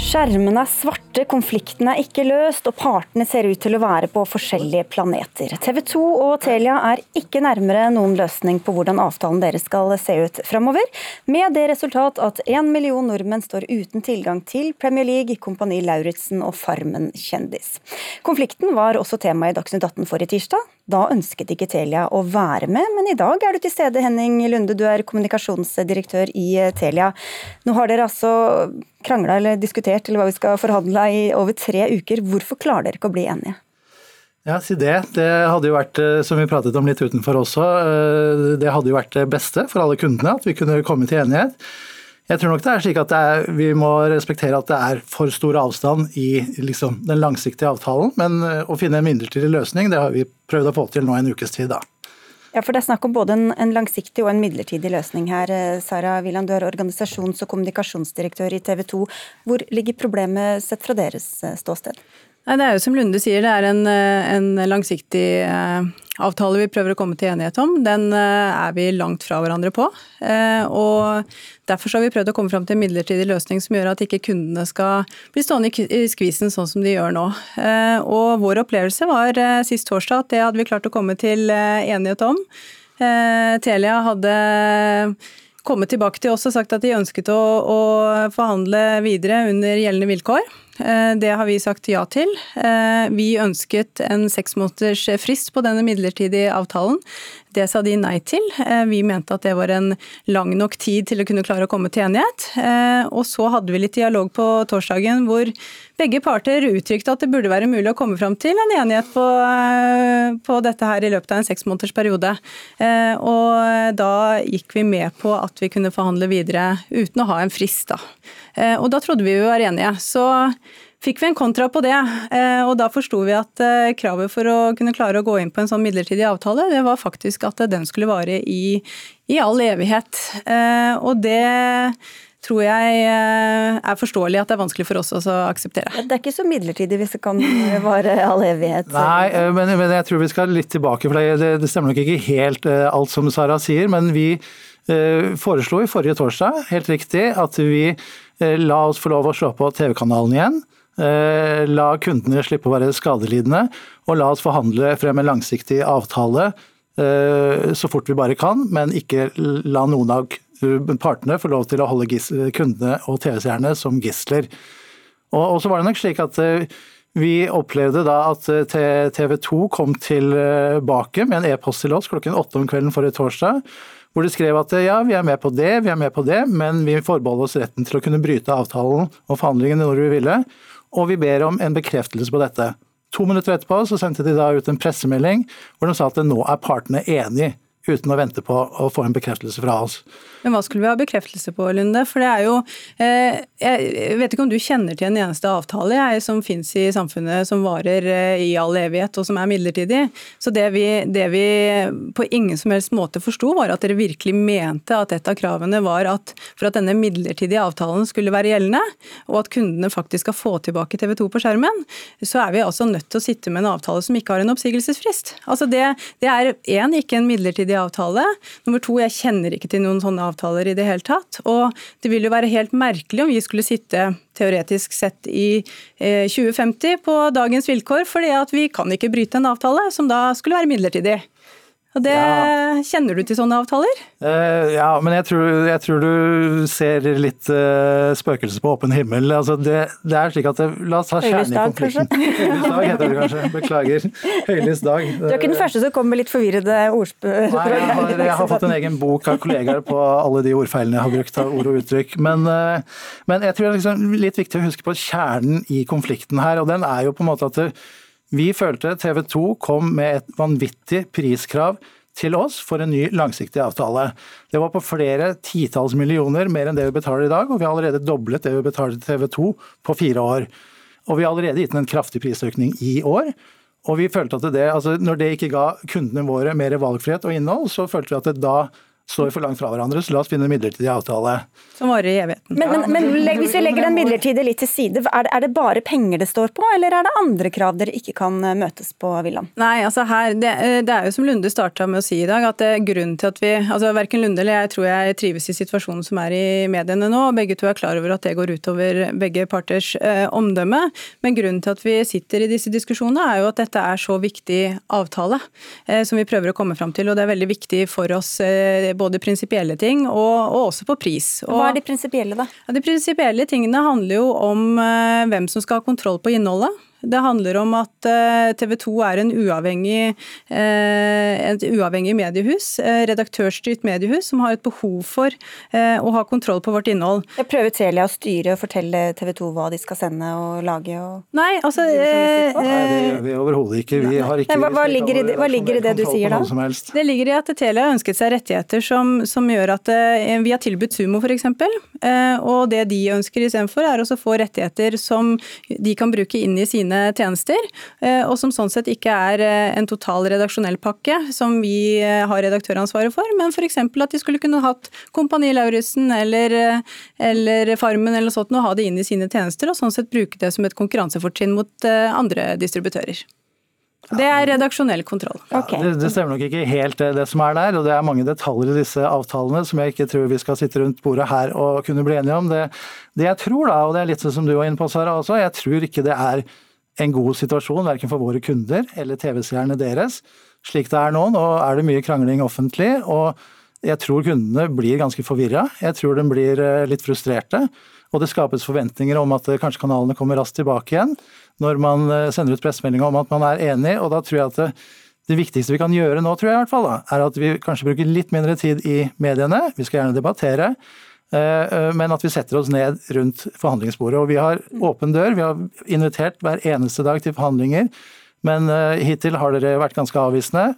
Skjermene er svarte, konflikten er ikke løst, og partene ser ut til å være på forskjellige planeter. TV 2 og Telia er ikke nærmere noen løsning på hvordan avtalen deres skal se ut framover, med det resultat at én million nordmenn står uten tilgang til Premier League, Kompani Lauritzen og Farmen kjendis. Konflikten var også tema i Dagsnytt 18 forrige tirsdag. Da ønsket ikke Telia å være med, men i dag er du til stede, Henning Lunde. Du er kommunikasjonsdirektør i Telia. Nå har dere altså krangla eller diskutert eller hva vi skal forhandle i over tre uker. Hvorfor klarer dere ikke å bli enige? Ja, si det. Det hadde jo vært, eh, som vi pratet om litt utenfor også, eh, det hadde jo vært det beste for alle kundene at vi kunne komme til enighet. Jeg tror nok det er slik at er, vi må respektere at det er for stor avstand i liksom, den langsiktige avtalen. Men eh, å finne en midlertidig løsning, det har vi prøvd å få til nå en ukes tid. da. Ja, for Det er snakk om både en, en langsiktig og en midlertidig løsning her. Eh, Sara Wieland, du er organisasjons- og kommunikasjonsdirektør i TV 2. Hvor ligger problemet sett fra deres eh, ståsted? Nei, Det er jo som Lunde sier, det er en, eh, en langsiktig eh, avtale vi prøver å komme til enighet om. Den eh, er vi langt fra hverandre på. og Derfor har vi prøvd å komme fram til en midlertidig løsning som gjør at ikke kundene skal bli stående i skvisen sånn som de gjør nå. Og Vår opplevelse var sist torsdag at det hadde vi klart å komme til enighet om. Telia hadde kommet tilbake til oss og sagt at de ønsket å, å forhandle videre under gjeldende vilkår. Eh, det har vi sagt ja til. Eh, vi ønsket en seks måneders frist på denne midlertidige avtalen. Det sa de nei til. Eh, vi mente at det var en lang nok tid til å kunne klare å komme til enighet. Og så hadde vi litt dialog på torsdagen hvor begge parter uttrykte at det burde være mulig å komme fram til en enighet på, på dette her i løpet av en seks måneders periode. Og da gikk vi med på at vi kunne forhandle videre uten å ha en frist, da. Og da trodde vi vi var enige. Så fikk vi en kontra på det. Eh, og da forsto vi at eh, kravet for å kunne klare å gå inn på en sånn midlertidig avtale, det var faktisk at den skulle vare i, i all evighet. Eh, og det tror jeg er forståelig at det er vanskelig for oss å akseptere. Det er ikke så midlertidig hvis det kan vare all evighet? Nei, men, men, jeg tror vi skal litt tilbake, for det, det stemmer nok ikke helt alt som Sara sier. Men vi foreslo i forrige torsdag, helt riktig, at vi la oss få lov å slå på TV-kanalen igjen. Eh, la kundene slippe å være skadelidende, og la oss forhandle frem en langsiktig avtale eh, så fort vi bare kan, men ikke la noen av partene få lov til å holde kundene og TV-seerne som gisler. Og, så var det nok slik at eh, vi opplevde da at TV 2 kom tilbake med en e-post til oss klokken åtte om kvelden forrige torsdag, hvor de skrev at ja, vi er med på det, vi er med på det, men vi forbeholder oss retten til å kunne bryte avtalen og forhandlingene når vi ville og vi ber om en bekreftelse på dette. To minutter etterpå så sendte de da ut en pressemelding hvor de sa at nå er partene enige uten å vente på å få en bekreftelse fra oss. Men hva skulle vi ha bekreftelse på, Lunde? For det er jo eh, Jeg vet ikke om du kjenner til en eneste avtale jeg, som finnes i samfunnet som varer eh, i all evighet og som er midlertidig. Så det vi, det vi på ingen som helst måte forsto, var at dere virkelig mente at et av kravene var at for at denne midlertidige avtalen skulle være gjeldende, og at kundene faktisk skal få tilbake TV 2 på skjermen, så er vi altså nødt til å sitte med en avtale som ikke har en oppsigelsesfrist. Altså det, det er én, ikke en midlertidig avtale. Nummer to, jeg kjenner ikke til noen sånne avtaler i det hele tatt. Og det vil jo være helt merkelig om vi skulle sitte teoretisk sett i 2050 eh, på dagens vilkår, fordi at vi kan ikke bryte en avtale som da skulle være midlertidig. Og det, ja. Kjenner du til sånne avtaler? Uh, ja, men jeg tror, jeg tror, du ser litt uh, spøkelse på åpen himmel. Altså det, det, er slik at det, La oss ta kjernen i konflikten. [laughs] Høylys dag heter det kanskje. Beklager. Høylys dag. Du er ikke den første som kommer med litt forvirrede ordspørsmål? Nei, jeg har, jeg har, [laughs] fått en egen bok av kollegaer på alle de ordfeilene jeg har brukt av ord og uttrykk. Men, uh, men jeg tror det er liksom litt viktig å huske på kjernen i konflikten her, og den er jo på en måte at det, vi følte TV 2 kom med et vanvittig priskrav til oss for en ny langsiktig avtale. Det var på flere titalls millioner mer enn det vi betaler i dag, og vi har allerede doblet det vi betaler til TV 2 på fire år. Og vi har allerede gitt den en kraftig prisøkning i år. Og vi følte at det, altså Når det ikke ga kundene våre mer valgfrihet og innhold, så følte vi at det da står for langt fra hverandre, så la oss finne en midlertidig avtale. Som varer i evigheten. Men, men, men hvis vi legger den midlertidige litt til side, er det, er det, bare penger det står på, eller er det andre krav dere ikke kan eh, møtes på, Willand? Nei, altså her, det, eh, det, er jo som Lunde starta med å si i dag, at det er grunnen til at vi altså Verken Lunde eller jeg tror jeg trives i situasjonen som er i mediene nå. og Begge to er klar over at det går utover begge parters eh, omdømme. Men grunnen til at vi sitter i disse diskusjonene, er jo at dette er så viktig avtale eh, som vi prøver å komme fram til. Og det er veldig viktig for oss eh, både prinsipielle ting og, og, også på pris. Og, Hva er de prinsipielle, da? Ja, de prinsipielle tingene handler jo om eh, hvem som skal ha kontroll på innholdet. Det handler om at eh, TV 2 er en uavhengig, eh, et uavhengig mediehus, eh, redaktørstyrt mediehus, som har et behov for å ha kontroll på vårt innhold. Jeg prøver Telia å styre og fortelle TV 2 hva de skal sende og lage? Og Nei, altså Nei, det gjør vi overhodet ikke. Vi har ikke Nei, hva, ligger det, hva, ligger i det, du sier da? Det ligger i at Telia har ønsket seg rettigheter som, som gjør at vi har tilbudt Sumo f.eks. Og det de ønsker istedenfor, er å få rettigheter som de kan bruke inn i sine sine tjenester, eh, og som sånn sett ikke er eh, en total redaksjonell pakke som vi eh, har redaktøransvaret for, men f.eks. at de skulle kunne hatt Kompani Lauritzen eller, eller Farmen eller sånt, og ha det inn i sine tjenester, og sånn sett bruke det som et konkurransefortrinn mot andre distributører. Det er redaksjonell kontroll. Okay. Ja, det, det, stemmer nok ikke helt det, det, som er der, og det er mange detaljer i disse avtalene som jeg ikke tror vi skal sitte rundt bordet her og kunne bli enige om. Det, det jeg tror da, og det er litt sånn som du var inne på Sara også, jeg tror ikke det er en god situasjon, verken for våre kunder eller TV-seerne deres. Slik det er nå. Nå er det mye krangling offentlig, og jeg tror kundene blir ganske forvirra. Jeg tror de blir eh, litt frustrerte. Og det skapes forventninger om at eh, kanskje kanalene kommer raskt tilbake igjen når man eh, sender ut pressemelding om at man er enig, og da tror jeg at det, det viktigste vi kan gjøre nå, tror jeg i hvert fall, da, er at vi kanskje bruker litt mindre tid i mediene. Vi skal gjerne debattere. Eh, eh, men at vi setter oss ned rundt forhandlingsbordet. Og vi har åpen dør. Vi har invitert hver eneste dag til forhandlinger. Men eh, hittil har dere vært ganske avvisende.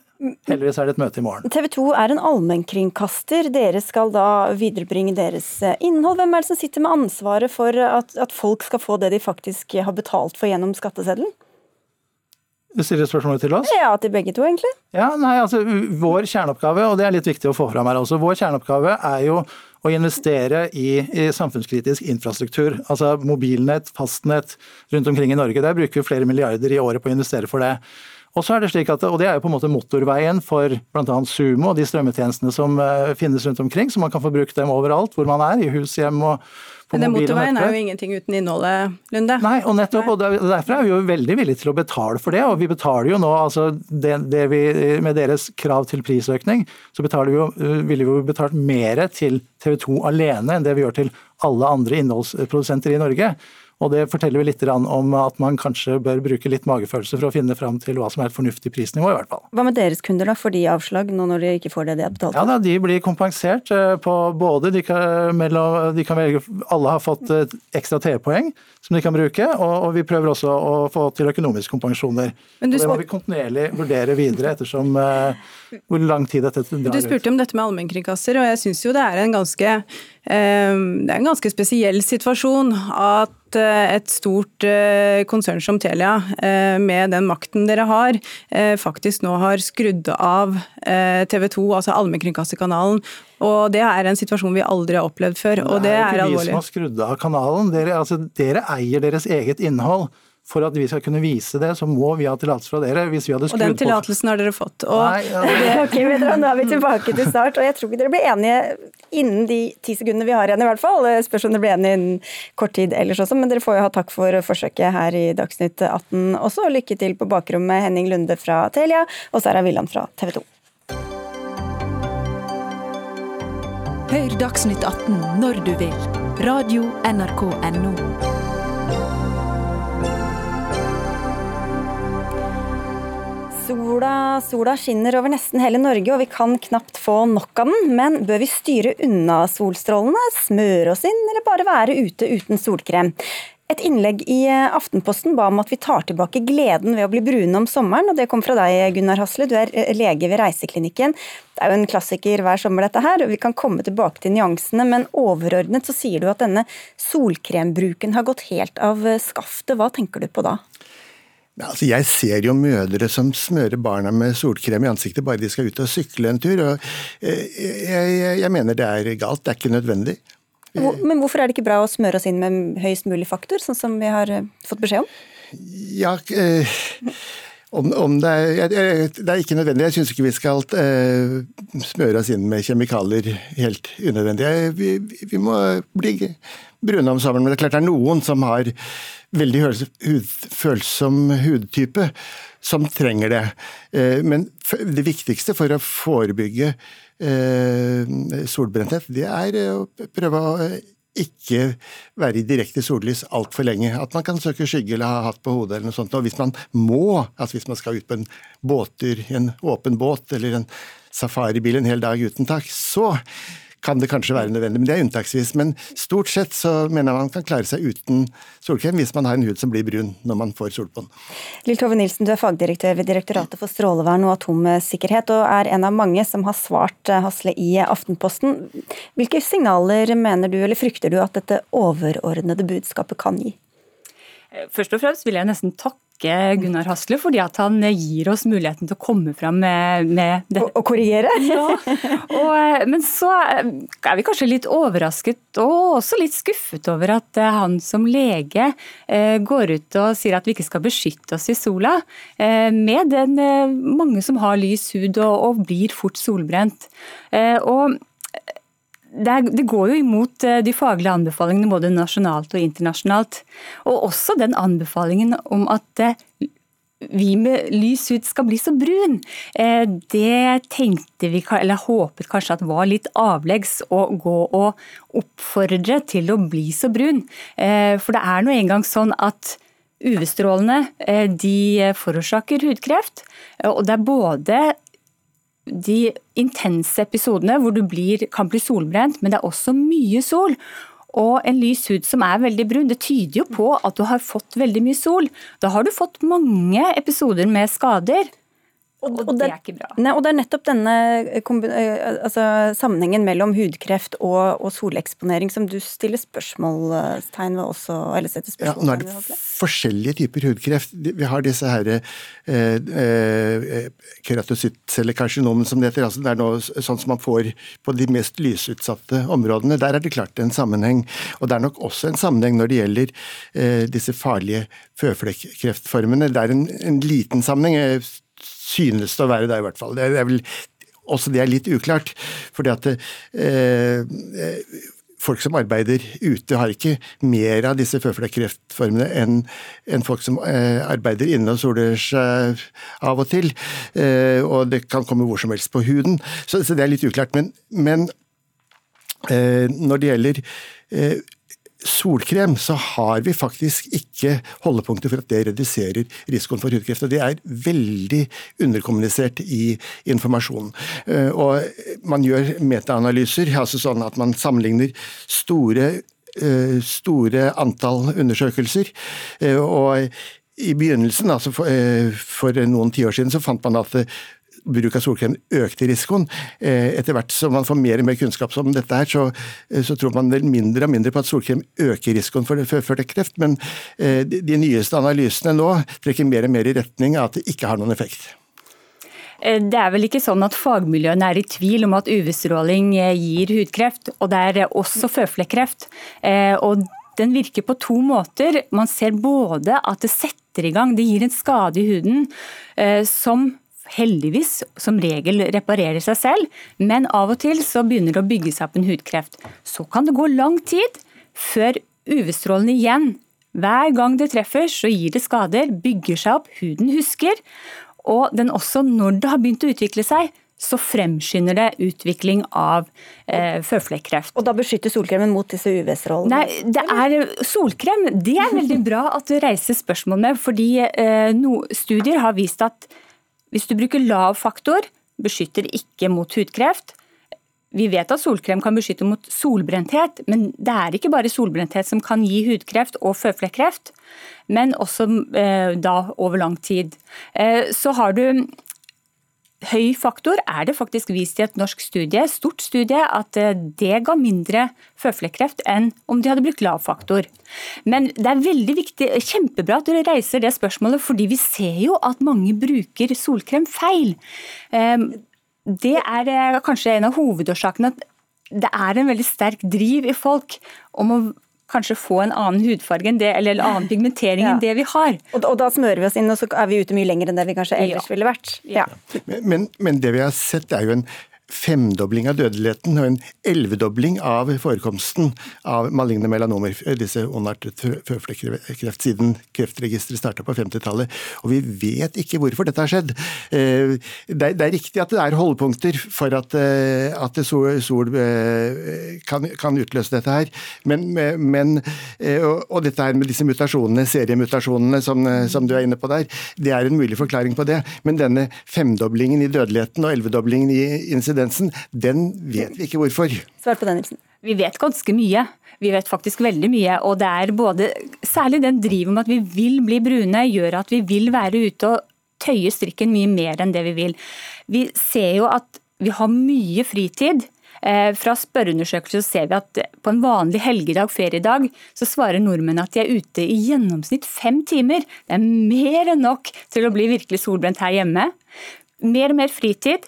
Heldigvis er det et møte i morgen. TV 2 er en allmennkringkaster. Dere skal da viderebringe deres innhold. Hvem er det som sitter med ansvaret for at, at folk skal få det de faktisk har betalt for gjennom skatteseddelen? Du stiller spørsmålet til oss? Ja, til begge to, egentlig. Ja, nei, altså Vår kjerneoppgave, og det er litt viktig å få fram her også, vår kjerneoppgave er jo å investere i, i, samfunnskritisk infrastruktur. Altså mobilnett, fastnett rundt omkring i Norge. Der bruker vi flere milliarder i året på å investere for det. Og så er det slik at, og det er jo på en måte motorveien for bl.a. Sumo og de strømmetjenestene som uh, finnes rundt omkring, så man kan få brukt dem overalt hvor man er, i hus, hjem og men den motorveien er jo ingenting uten innholdet, Lunde. Nei, og nettopp, og derfor er vi jo veldig villige til å betale for det. Og vi betaler jo nå, altså det, det vi, med deres krav til prisøkning, så vi jo, øh, ville vi jo betalt mer til TV 2 alene enn det vi gjør til alle andre innholdsprodusenter i Norge. Og Det forteller vi litt om at man kanskje bør bruke litt magefølelse for å finne fram til hva som er et fornuftig prisnivå. i hvert fall. Hva med deres kunder, da? Får de avslag nå når de ikke får det de har betalt for? Ja, da, De blir kompensert eh, på både de kan, mellom, de kan velge, Alle har fått ekstra TV-poeng som de kan bruke, og, og, vi prøver også å få til økonomiske kompensasjoner. Men du, det må vi kontinuerlig vurdere videre ettersom uh, hvor lang tid dette drar ut. Du spurte om dette med allmennkringkaster, og jeg syns jo det er en ganske det er en ganske spesiell situasjon at Eh, et stort eh, konsern som Telia, eh, med den makten dere har, faktisk nå har skrudd av TV 2, altså allmennkringkasterkanalen. Og det er en situasjon vi aldri har opplevd før, og det er, alvorlig. Det er ikke vi som har skrudd av kanalen. Dere, altså, dere eier deres eget innhold for at vi skal kunne vise det, så må vi ha tillatelse fra dere. hvis vi hadde skrudd på... Og den tillatelsen har dere fått. Og Nei, ja, [laughs] det... ok, dere, Nå er vi tilbake til start, og jeg tror ikke dere blir enige innen de ti sekundene vi har igjen, i hvert fall. Spørs om dere blir enige innen kort tid ellers også, men dere får jo ha takk for forsøket her i Dagsnytt 18 også. Lykke til på bakrommet, Henning Lunde fra Telia og Sara Villand fra TV 2. Hør Dagsnytt 18 når du vil. Radio NRK Radio.nrk.no. Sola, sola, skinner over nesten hele Norge, og vi kan knapt få nok av den. Men bør vi styre unna solstrålene, smøre oss inn, eller bare være ute uten solkrem? Et innlegg i Aftenposten ba om at vi tar tilbake gleden ved å bli brune om sommeren, og det kom fra deg, Gunnar Hasle. Du er eh, lege ved Reiseklinikken. Det er jo en klassiker hver sommer, dette her. og Vi kan komme tilbake til nyansene, men overordnet så sier du at denne solkrembruken har gått helt av skaftet. Hva tenker du på da? Altså, jeg ser jo mødre som smører barna med solkrem i ansiktet bare de skal ut og sykle en tur. og jeg, jeg, jeg mener det er galt, det er ikke nødvendig. Men hvorfor er det ikke bra å smøre oss inn med høyest mulig faktor, sånn som vi har fått beskjed om? Ja, eh, om, om det, er, det, er, ikke nødvendig. Jeg syns ikke vi skal eh, smøre oss inn med kjemikalier helt unødvendig. Vi, vi må bli brune om sommeren, men det er klart det er noen som har veldig følsom hudtype som trenger det. Eh, men det viktigste for å forebygge eh, solbrenthet, det er å prøve å ikke være i direkte sollys altfor lenge. At man kan søke skygge eller ha hatt på hodet eller noe sånt. Og hvis man må, altså hvis man skal ut på en båttur, en åpen båt eller en safaribil en hel dag uten tak, så kan det kanskje være nødvendig, men det er unntaksvis. Men stort sett så mener jeg man kan klare seg uten solkrem hvis man har en hud som blir brun når man får solbånd. Lill Tove Nilsen, du er fagdirektør ved Direktoratet for strålevern og atomsikkerhet, og er en av mange som har svart eh, Hasle i Aftenposten. Hvilke signaler mener du, eller frykter du, at dette overordnede budskapet kan gi? Først og fremst vil jeg nesten takke Gunnar Hasle fordi at han gir oss muligheten til å komme fram med, med det. Og, og korrigere? [laughs] ja. Og, men så er vi kanskje litt overrasket og også litt skuffet over at eh, han som lege eh, går ut og sier at vi ikke skal beskytte oss i sola, eh, med den mange som har lys hud og, og blir fort solbrent. Og det, går jo imot eh, de faglige anbefalingene både nasjonalt og internasjonalt. Og også den anbefalingen om at eh, vi med lys hud skal bli så brun. Eh, det tenkte vi, eller håpet kanskje at var litt avleggs å gå og oppfordre til å bli så brun. For det er nå engang sånn at UV-strålene de forårsaker hudkreft. Og det er både de intense episodene hvor du blir, kan bli solbrent, men det er også mye sol. Og en lys hud som er veldig brun, det tyder jo på at du har fått veldig mye sol. Da har du fått mange episoder med skader. Og, og, det, er ikke bra. Nei, og det er nettopp denne eh, eh, altså, sammenhengen mellom hudkreft og, og, soleksponering som du stiller spørsmålstegn ved også, eller setter spørsmålstegn ved. Ja, nå er det forskjellige typer hudkreft. Vi har disse her eh, eh, keratocyttcellekarsinomene som det heter. Altså, det er noe sånn som man får på de mest lysutsatte områdene. Der er det klart en sammenheng. Og det er nok også en sammenheng når det gjelder eh, disse farlige føflekkreftformene. Det er en, en liten sammenheng synes det å være det, i hvert fall. Det er vel også det er litt uklart. fordi at eh, folk som arbeider ute, har ikke mer av disse føflekkreftformene enn en folk som eh, arbeider inne og soler seg av og til. Eh, og det kan komme hvor som helst på huden. Så, så det er litt uklart. Men, men eh, når det gjelder eh, solkrem, så har vi faktisk ikke holdepunkter for at det reduserer risikoen for hudkreft. og Det er veldig underkommunisert i informasjonen. Eh, og Man gjør metaanalyser, altså sånn at man sammenligner store, eh, store antall undersøkelser. Eh, og i begynnelsen, altså for, for noen tiår siden, så fant man at bruk av solkrem økte risikoen. Eh, etter hvert som man får mer og mer kunnskap om dette, her, så, eh, så tror man vel mindre og mindre på at solkrem øker risikoen for, for, for kreft. Men eh, de, de nyeste analysene nå trekker mer og mer i retning av at det ikke har noen effekt. Det er vel ikke sånn at fagmiljøene er i tvil om at UV-stråling gir hudkreft, og det er også føflekkreft. Og den virker på to måter. Man ser både at det setter i gang, det gir en skade i huden som heldigvis som regel reparerer seg selv, men av og til så begynner det å bygge seg opp en hudkreft. Så kan det gå lang tid før UV-strålene igjen, hver gang det treffer, så gir det skader, bygger seg opp, huden husker. Og den også, når det har begynt å utvikle seg, så fremskynder det utvikling av eh, føflekkreft. Og da beskytter solkremen mot disse UV-strålene? Nei, det er solkrem. Det er veldig bra at du reiser spørsmål med, fordi eh, no, studier har vist at hvis du bruker lav faktor, beskytter ikke mot hudkreft. Vi vet at solkrem kan beskytte mot solbrenthet, men det er ikke bare solbrenthet som kan gi hudkreft og føflekkreft, men også eh, da over lang tid. Eh, så har du høy faktor er det faktisk vist i et norsk studie, stort studie, at eh, det ga mindre føflekkreft enn om de hadde brukt lav faktor. Men det er veldig viktig, kjempebra at du reiser det spørsmålet, fordi vi ser jo at mange bruker solkrem feil. Ehm, det er eh, kanskje en av hovedårsakene at det er en veldig sterk driv i folk om å kanskje få en annen hudfarge enn det, eller en annen [laughs] pigmentering ja. enn det vi har. Og, og, da smører vi oss inn, og så er vi ute mye lenger enn det vi kanskje ellers ja. ville vært. Ja. Men, men, det vi har sett er jo en femdobling av dødeligheten og en elvedobling av forekomsten av maligne melanomer, disse ondartet føflekkreft, siden Kreftregisteret starta på 50-tallet. Og vi vet ikke hvorfor dette har skjedd. Eh, det er riktig at det er holdepunkter for at, eh, at sol, eh, kan, kan, utløse dette her, men, men, og dette her med disse mutasjonene, seriemutasjonene som, som, du er inne på der, det er en mulig forklaring på det. Men denne femdoblingen i dødeligheten og elvedoblingen i insidensen tendensen, den vet vi ikke hvorfor. Svar på den, Nilsen. Vi vet ganske mye. Vi vet faktisk veldig mye. Og det er både Særlig den driven med at vi vil bli brune, gjør at vi vil være ute og tøye strikken mye mer enn det vi vil. Vi ser jo at vi har mye fritid. Eh, fra spørreundersøkelser ser vi at på en vanlig helgedag, feriedag, så svarer nordmenn at de er ute i gjennomsnitt fem timer. Det er mer enn nok til å bli virkelig solbrent her hjemme. Mer og mer fritid,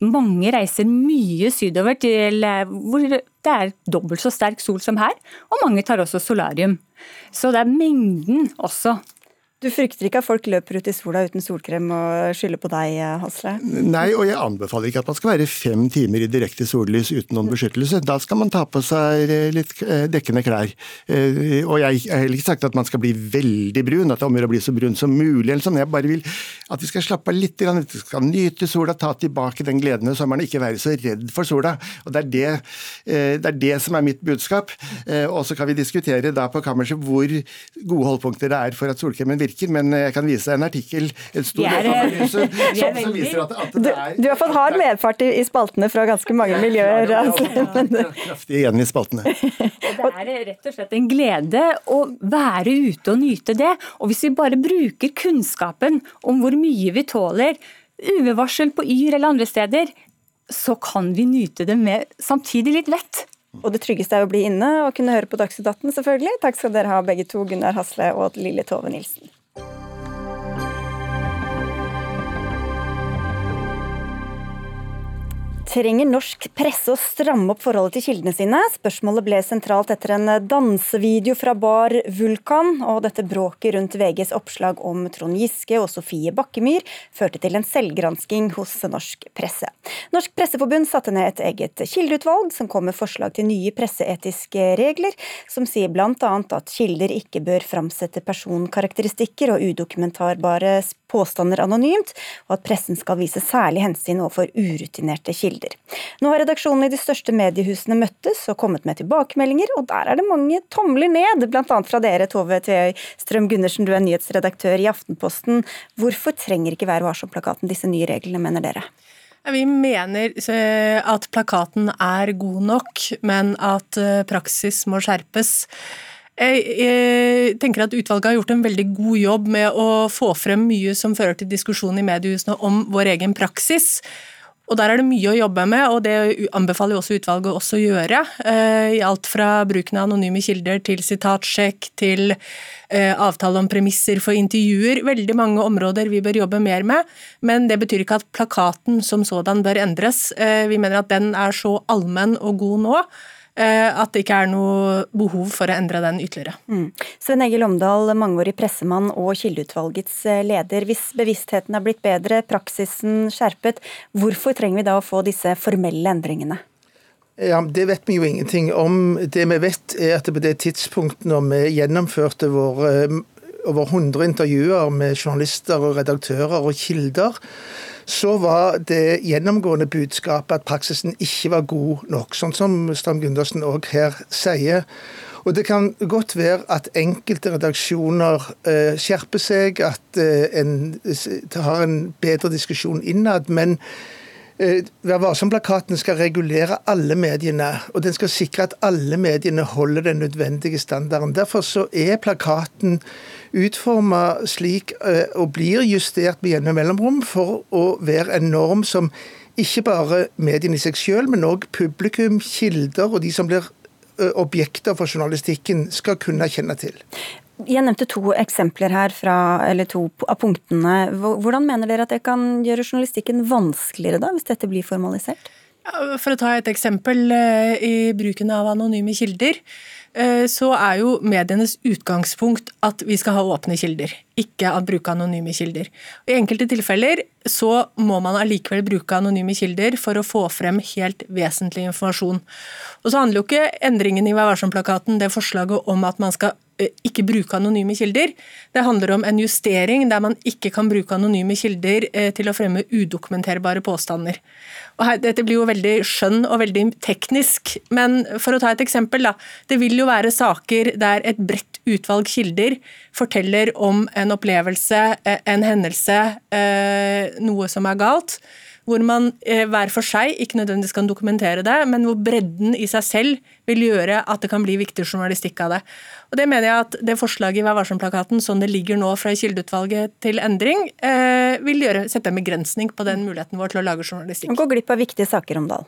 mange reiser mye sydover til eh, hvor det er dobbelt så sterk sol som her, og mange tar også solarium. Så det er mengden også du frykter ikke at folk løper ut i sola uten solkrem og skylder på deg, Hasle? Nei, og jeg anbefaler ikke at man skal være fem timer i direkte sollys uten noen beskyttelse. Da skal man ta på seg litt eh, dekkende klær. Eh, og jeg har heller ikke sagt at man skal bli veldig brun, at det er om å bli så brun som mulig. eller sånn. Jeg bare vil at vi skal slappe av litt, at vi skal nyte sola, ta tilbake den gleden ved sommeren, ikke være så redd for sola. Og Det er det, eh, det, er det som er mitt budskap. Og så kan vi diskutere da på kammerset hvor gode holdpunkter det er for at solkremen virker virker, men jeg kan vise deg en artikkel en stor [laughs] er, som, som, viser at, at det er Du, du har fått hard medfart i, i spaltene fra ganske mange miljøer. [laughs] Kraftig igjen i spaltene. [laughs] det er rett og slett en glede å være ute og nyte det. Og hvis vi bare bruker kunnskapen om hvor mye vi tåler, UV-varsel på Yr eller andre steder, så kan vi nyte det med samtidig litt vett. Og det tryggeste er å bli inne og kunne høre på Dagsnytt 18, selvfølgelig. Takk skal dere ha begge to, Gunnar Hasle og Lille Tove Nilsen. Trenger norsk presse å stramme opp forholdet til kildene sine? Spørsmålet ble sentralt etter en dansevideo fra Bar Vulkan, og dette bråket rundt VGs oppslag om Trond Giske og Sofie Bakkemyr førte til en selvgransking hos norsk presse. Norsk Presseforbund satte ned et eget kildeutvalg som kom med forslag til nye presseetiske regler, som sier bl.a. at kilder ikke bør framsette personkarakteristikker og udokumentarbare påstander anonymt, og at pressen skal vise særlig hensyn overfor urutinerte kilder. Nå har redaksjonen i de største mediehusene møttes og kommet med tilbakemeldinger, og der er det mange tomler ned, bl.a. fra dere, Tove Tøy Strøm Gundersen, du er nyhetsredaktør i Aftenposten. Hvorfor trenger ikke Vær varsom-plakaten disse nye reglene, mener dere? Vi mener eh, at plakaten er god nok, men at eh, praksis må skjerpes. Jeg tenker at Utvalget har gjort en veldig god jobb med å få frem mye som fører til diskusjon i mediehusene om vår egen praksis. Og Der er det mye å jobbe med, og det anbefaler også utvalget også å gjøre. Eh, I alt fra bruken av anonyme kilder til sitatsjekk til eh, avtale om premisser for intervjuer. Veldig mange områder vi bør jobbe mer med, men det betyr ikke at plakaten som sådan bør endres. Eh, vi mener at den er så allmenn og god nå at det ikke er noe behov for å endre den ytterligere. Mm. Sven Egil Omdal, mangeårig pressemann og Kildeutvalgets eh, leder. Hvis bevisstheten er blitt bedre, praksisen skjerpet, hvorfor trenger vi da å få disse formelle endringene? Ja, Det vet vi jo ingenting om. Det vi vet er at på det tidspunktet når vi gjennomførte våre eh, over 100 intervjuer med journalister og redaktører og kilder, så var det gjennomgående budskapet at praksisen ikke var god nok, sånn som Stram Gundersen òg her sier. Og Det kan godt være at enkelte redaksjoner eh, skjerper seg, at eh, en har en bedre diskusjon innad. men Eh, Vær varsom-plakaten skal regulere alle mediene, og den skal sikre at alle mediene holder den nødvendige standarden. Derfor så er plakaten utforma slik eh, og blir justert med jevne mellomrom for å være en norm som ikke bare mediene i seg selv, men òg publikum, kilder og de som blir eh, objekter for journalistikken, skal kunne kjenne til. Jeg nevnte to eksempler her, fra, eller to av punktene. Hvordan mener dere at det kan gjøre journalistikken vanskeligere, da, hvis dette blir formalisert? For å ta et eksempel eh, i bruken av anonyme kilder, så er jo medienes utgangspunkt at vi skal ha åpne kilder, ikke at bruke anonyme kilder. I enkelte tilfeller så må man allikevel bruke anonyme kilder for å få frem helt vesentlig informasjon. Og så handler jo ikke endringen i Vær varsom-plakaten det forslaget om at man skal eh, ikke bruke anonyme kilder. Det handler om en justering der man ikke kan bruke anonyme kilder til å fremme udokumenterbare påstander. Og her, dette blir jo veldig skjønn og veldig teknisk, men for å ta et eksempel. Da, det vil jo være saker der et bredt utvalg kilder forteller om en opplevelse, eh, en hendelse, eh, noe som er galt hvor man eh, hver for seg ikke nødvendigvis kan dokumentere det, men hvor bredden i seg selv vil gjøre at det kan bli viktig journalistikk av det. Og Det mener jeg at det forslaget i Vær varsom-plakaten, sånn det ligger nå fra kildeutvalget til endring, vil gjøre, sette en begrensning på den muligheten vår til å lage journalistikk. Gå glipp av viktige saker, Omdal.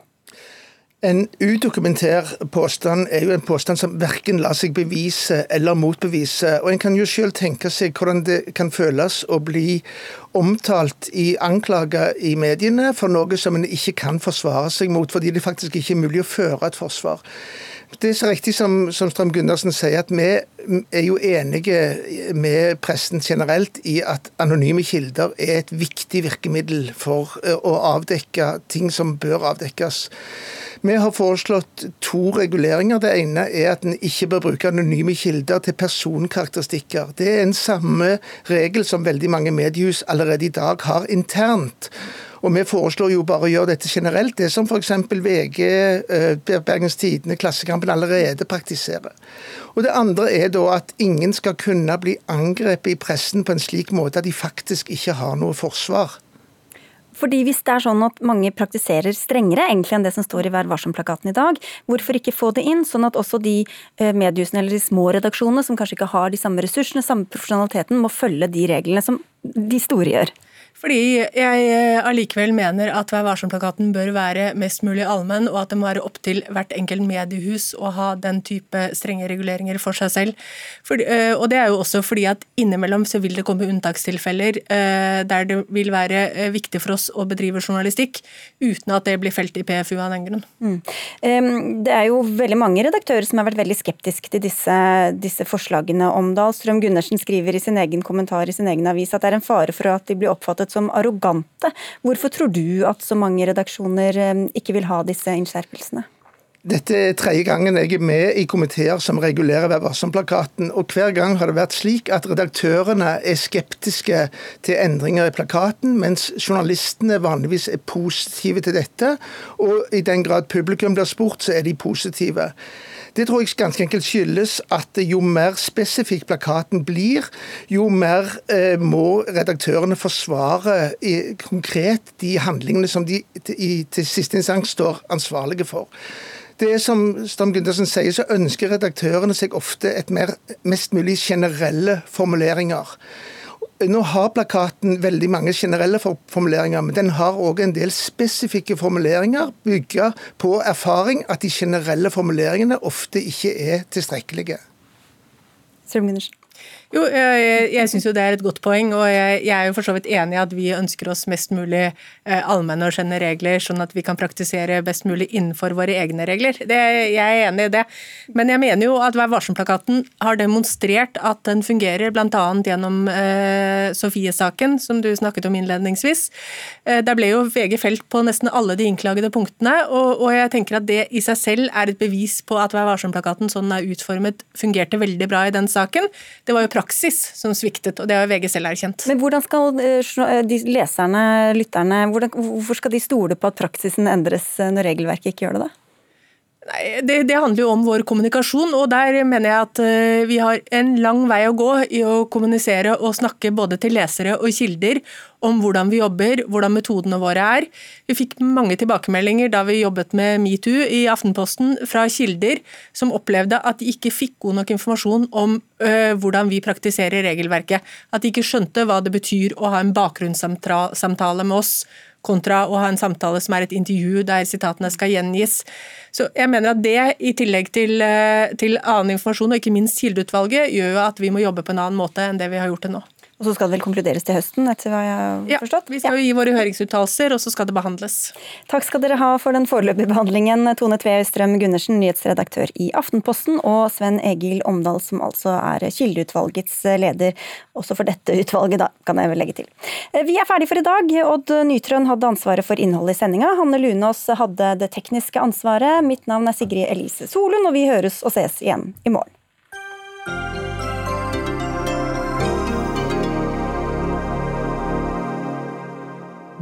En udokumentert påstand er jo en påstand som verken lar seg bevise eller motbevise. Og En kan jo selv tenke seg hvordan det kan føles å bli omtalt i anklager i mediene for noe som en ikke kan forsvare seg mot, fordi det faktisk ikke er mulig å føre et forsvar. Det er så riktig som, som Strøm Gundersen sier, at vi er jo enige med pressen generelt i at anonyme kilder er et viktig virkemiddel for eh, å avdekke ting som bør avdekkes. Vi har foreslått to reguleringer. Det ene er at en ikke bør bruke anonyme kilder til personkarakteristikker. Det er en samme regel som veldig mange mediehus allerede i dag har internt. Og Vi foreslår jo bare å gjøre dette generelt, det som f.eks. VG, eh, Bergens Tidende, Klassekampen allerede praktiserer. Og Det andre er da at ingen skal kunne bli angrepet i pressen på en slik måte at de faktisk ikke har noe forsvar. Fordi Hvis det er sånn at mange praktiserer strengere egentlig enn det som står i Vær varsom-plakaten i dag, hvorfor ikke få det inn, sånn at også de eh, mediehusene eller de små redaksjonene som kanskje ikke har de samme ressursene, samme profesjonaliteten, må følge de reglene som de store gjør? Fordi jeg eh, allikevel mener at Vær varsom-plakaten bør være mest mulig allmenn, og at det må være opp til hvert enkelt mediehus å ha den type strenge reguleringer for seg selv. Fordi, eh, og det er jo også fordi at innimellom så vil det komme unntakstilfeller eh, der det vil være viktig for oss å bedrive journalistikk, uten at det blir felt i PFU av den grunn. Mm. Det er jo veldig mange redaktører som har vært veldig skeptiske til disse, disse forslagene. Omdal Strøm Gundersen skriver i sin egen kommentar i sin egen avis at det er en fare for at de blir oppfattet som arrogante. Hvorfor tror du at så mange redaksjoner eh, ikke vil ha disse innskjerpelsene? Dette er tredje gangen jeg er med i komiteer som regulerer Vær varsom-plakaten. og Hver gang har det vært slik at redaktørene er skeptiske til endringer i plakaten, mens journalistene vanligvis er positive til dette. Og i den grad publikum blir spurt, så er de positive. Det tror jeg ganske enkelt skyldes at jo mer spesifikk plakaten blir, jo mer eh, må redaktørene forsvare i, konkret de handlingene som de i, til siste instans står ansvarlige for. Det som Stam Gundersen sier, så ønsker redaktørene seg ofte et mer, mest mulig generelle formuleringer. Nå har plakaten veldig mange generelle formuleringer, men den har òg en del spesifikke formuleringer bygga på erfaring at de generelle formuleringene ofte ikke er tilstrekkelige. Strøm jo, jeg, jeg syns jo det er et godt poeng, og jeg, jeg, er jo for så vidt enig i at vi ønsker oss mest mulig eh, allmenne og skjønne regler, sånn at vi kan praktisere best mulig innenfor våre egne regler. Det, jeg er enig i det. Men jeg mener jo at Vær varsom-plakaten har demonstrert at den fungerer, bl.a. gjennom eh, Sofie-saken, som du snakket om innledningsvis. Eh, der ble jo VG felt på nesten alle de innklagede punktene, og, og jeg tenker at det i seg selv er et bevis på at Vær varsom-plakaten sånn den er utformet, fungerte veldig bra i den saken. Det var jo praksis som sviktet, og det har VG selv erkjent. Men hvordan skal eh, eh, de leserne, lytterne, hvordan, hvorfor skal de stole på at praksisen endres eh, når regelverket ikke gjør det? da? Nei, det, det, handler jo om vår kommunikasjon, og der mener jeg at uh, vi har en lang vei å gå i å kommunisere og snakke både til lesere og kilder om hvordan vi jobber, hvordan metodene våre er. Vi fikk mange tilbakemeldinger da vi jobbet med metoo i Aftenposten fra kilder som opplevde at de ikke fikk god nok informasjon om øh, hvordan vi praktiserer regelverket. At de ikke skjønte hva det betyr å ha en bakgrunnssamtale med oss kontra å ha en samtale som er et intervju der sitatene skal gjengis. Så jeg mener at det, i tillegg til, eh, til annen informasjon, og ikke minst kildeutvalget, gjør jo at vi må jobbe på en annen måte enn det vi har gjort til nå. Og så skal det vel konkluderes til høsten, etter hva jeg har forstått? Ja, vi skal jo gi våre høringsuttalelser, og så skal det behandles. Takk skal dere ha for den foreløpige behandlingen, Tone Tve Strøm Gundersen, nyhetsredaktør i Aftenposten, og Sven Egil Omdal, som altså er kildeutvalgets leder, også for dette utvalget, da, kan jeg vel legge til. Vi er ferdig for i dag. Odd Nytrøen hadde ansvaret for innholdet i sendinga. Hanne Lunås hadde det tekniske ansvaret. Mitt navn er Sigrid Elise Solund, og vi høres og ses igjen i morgen.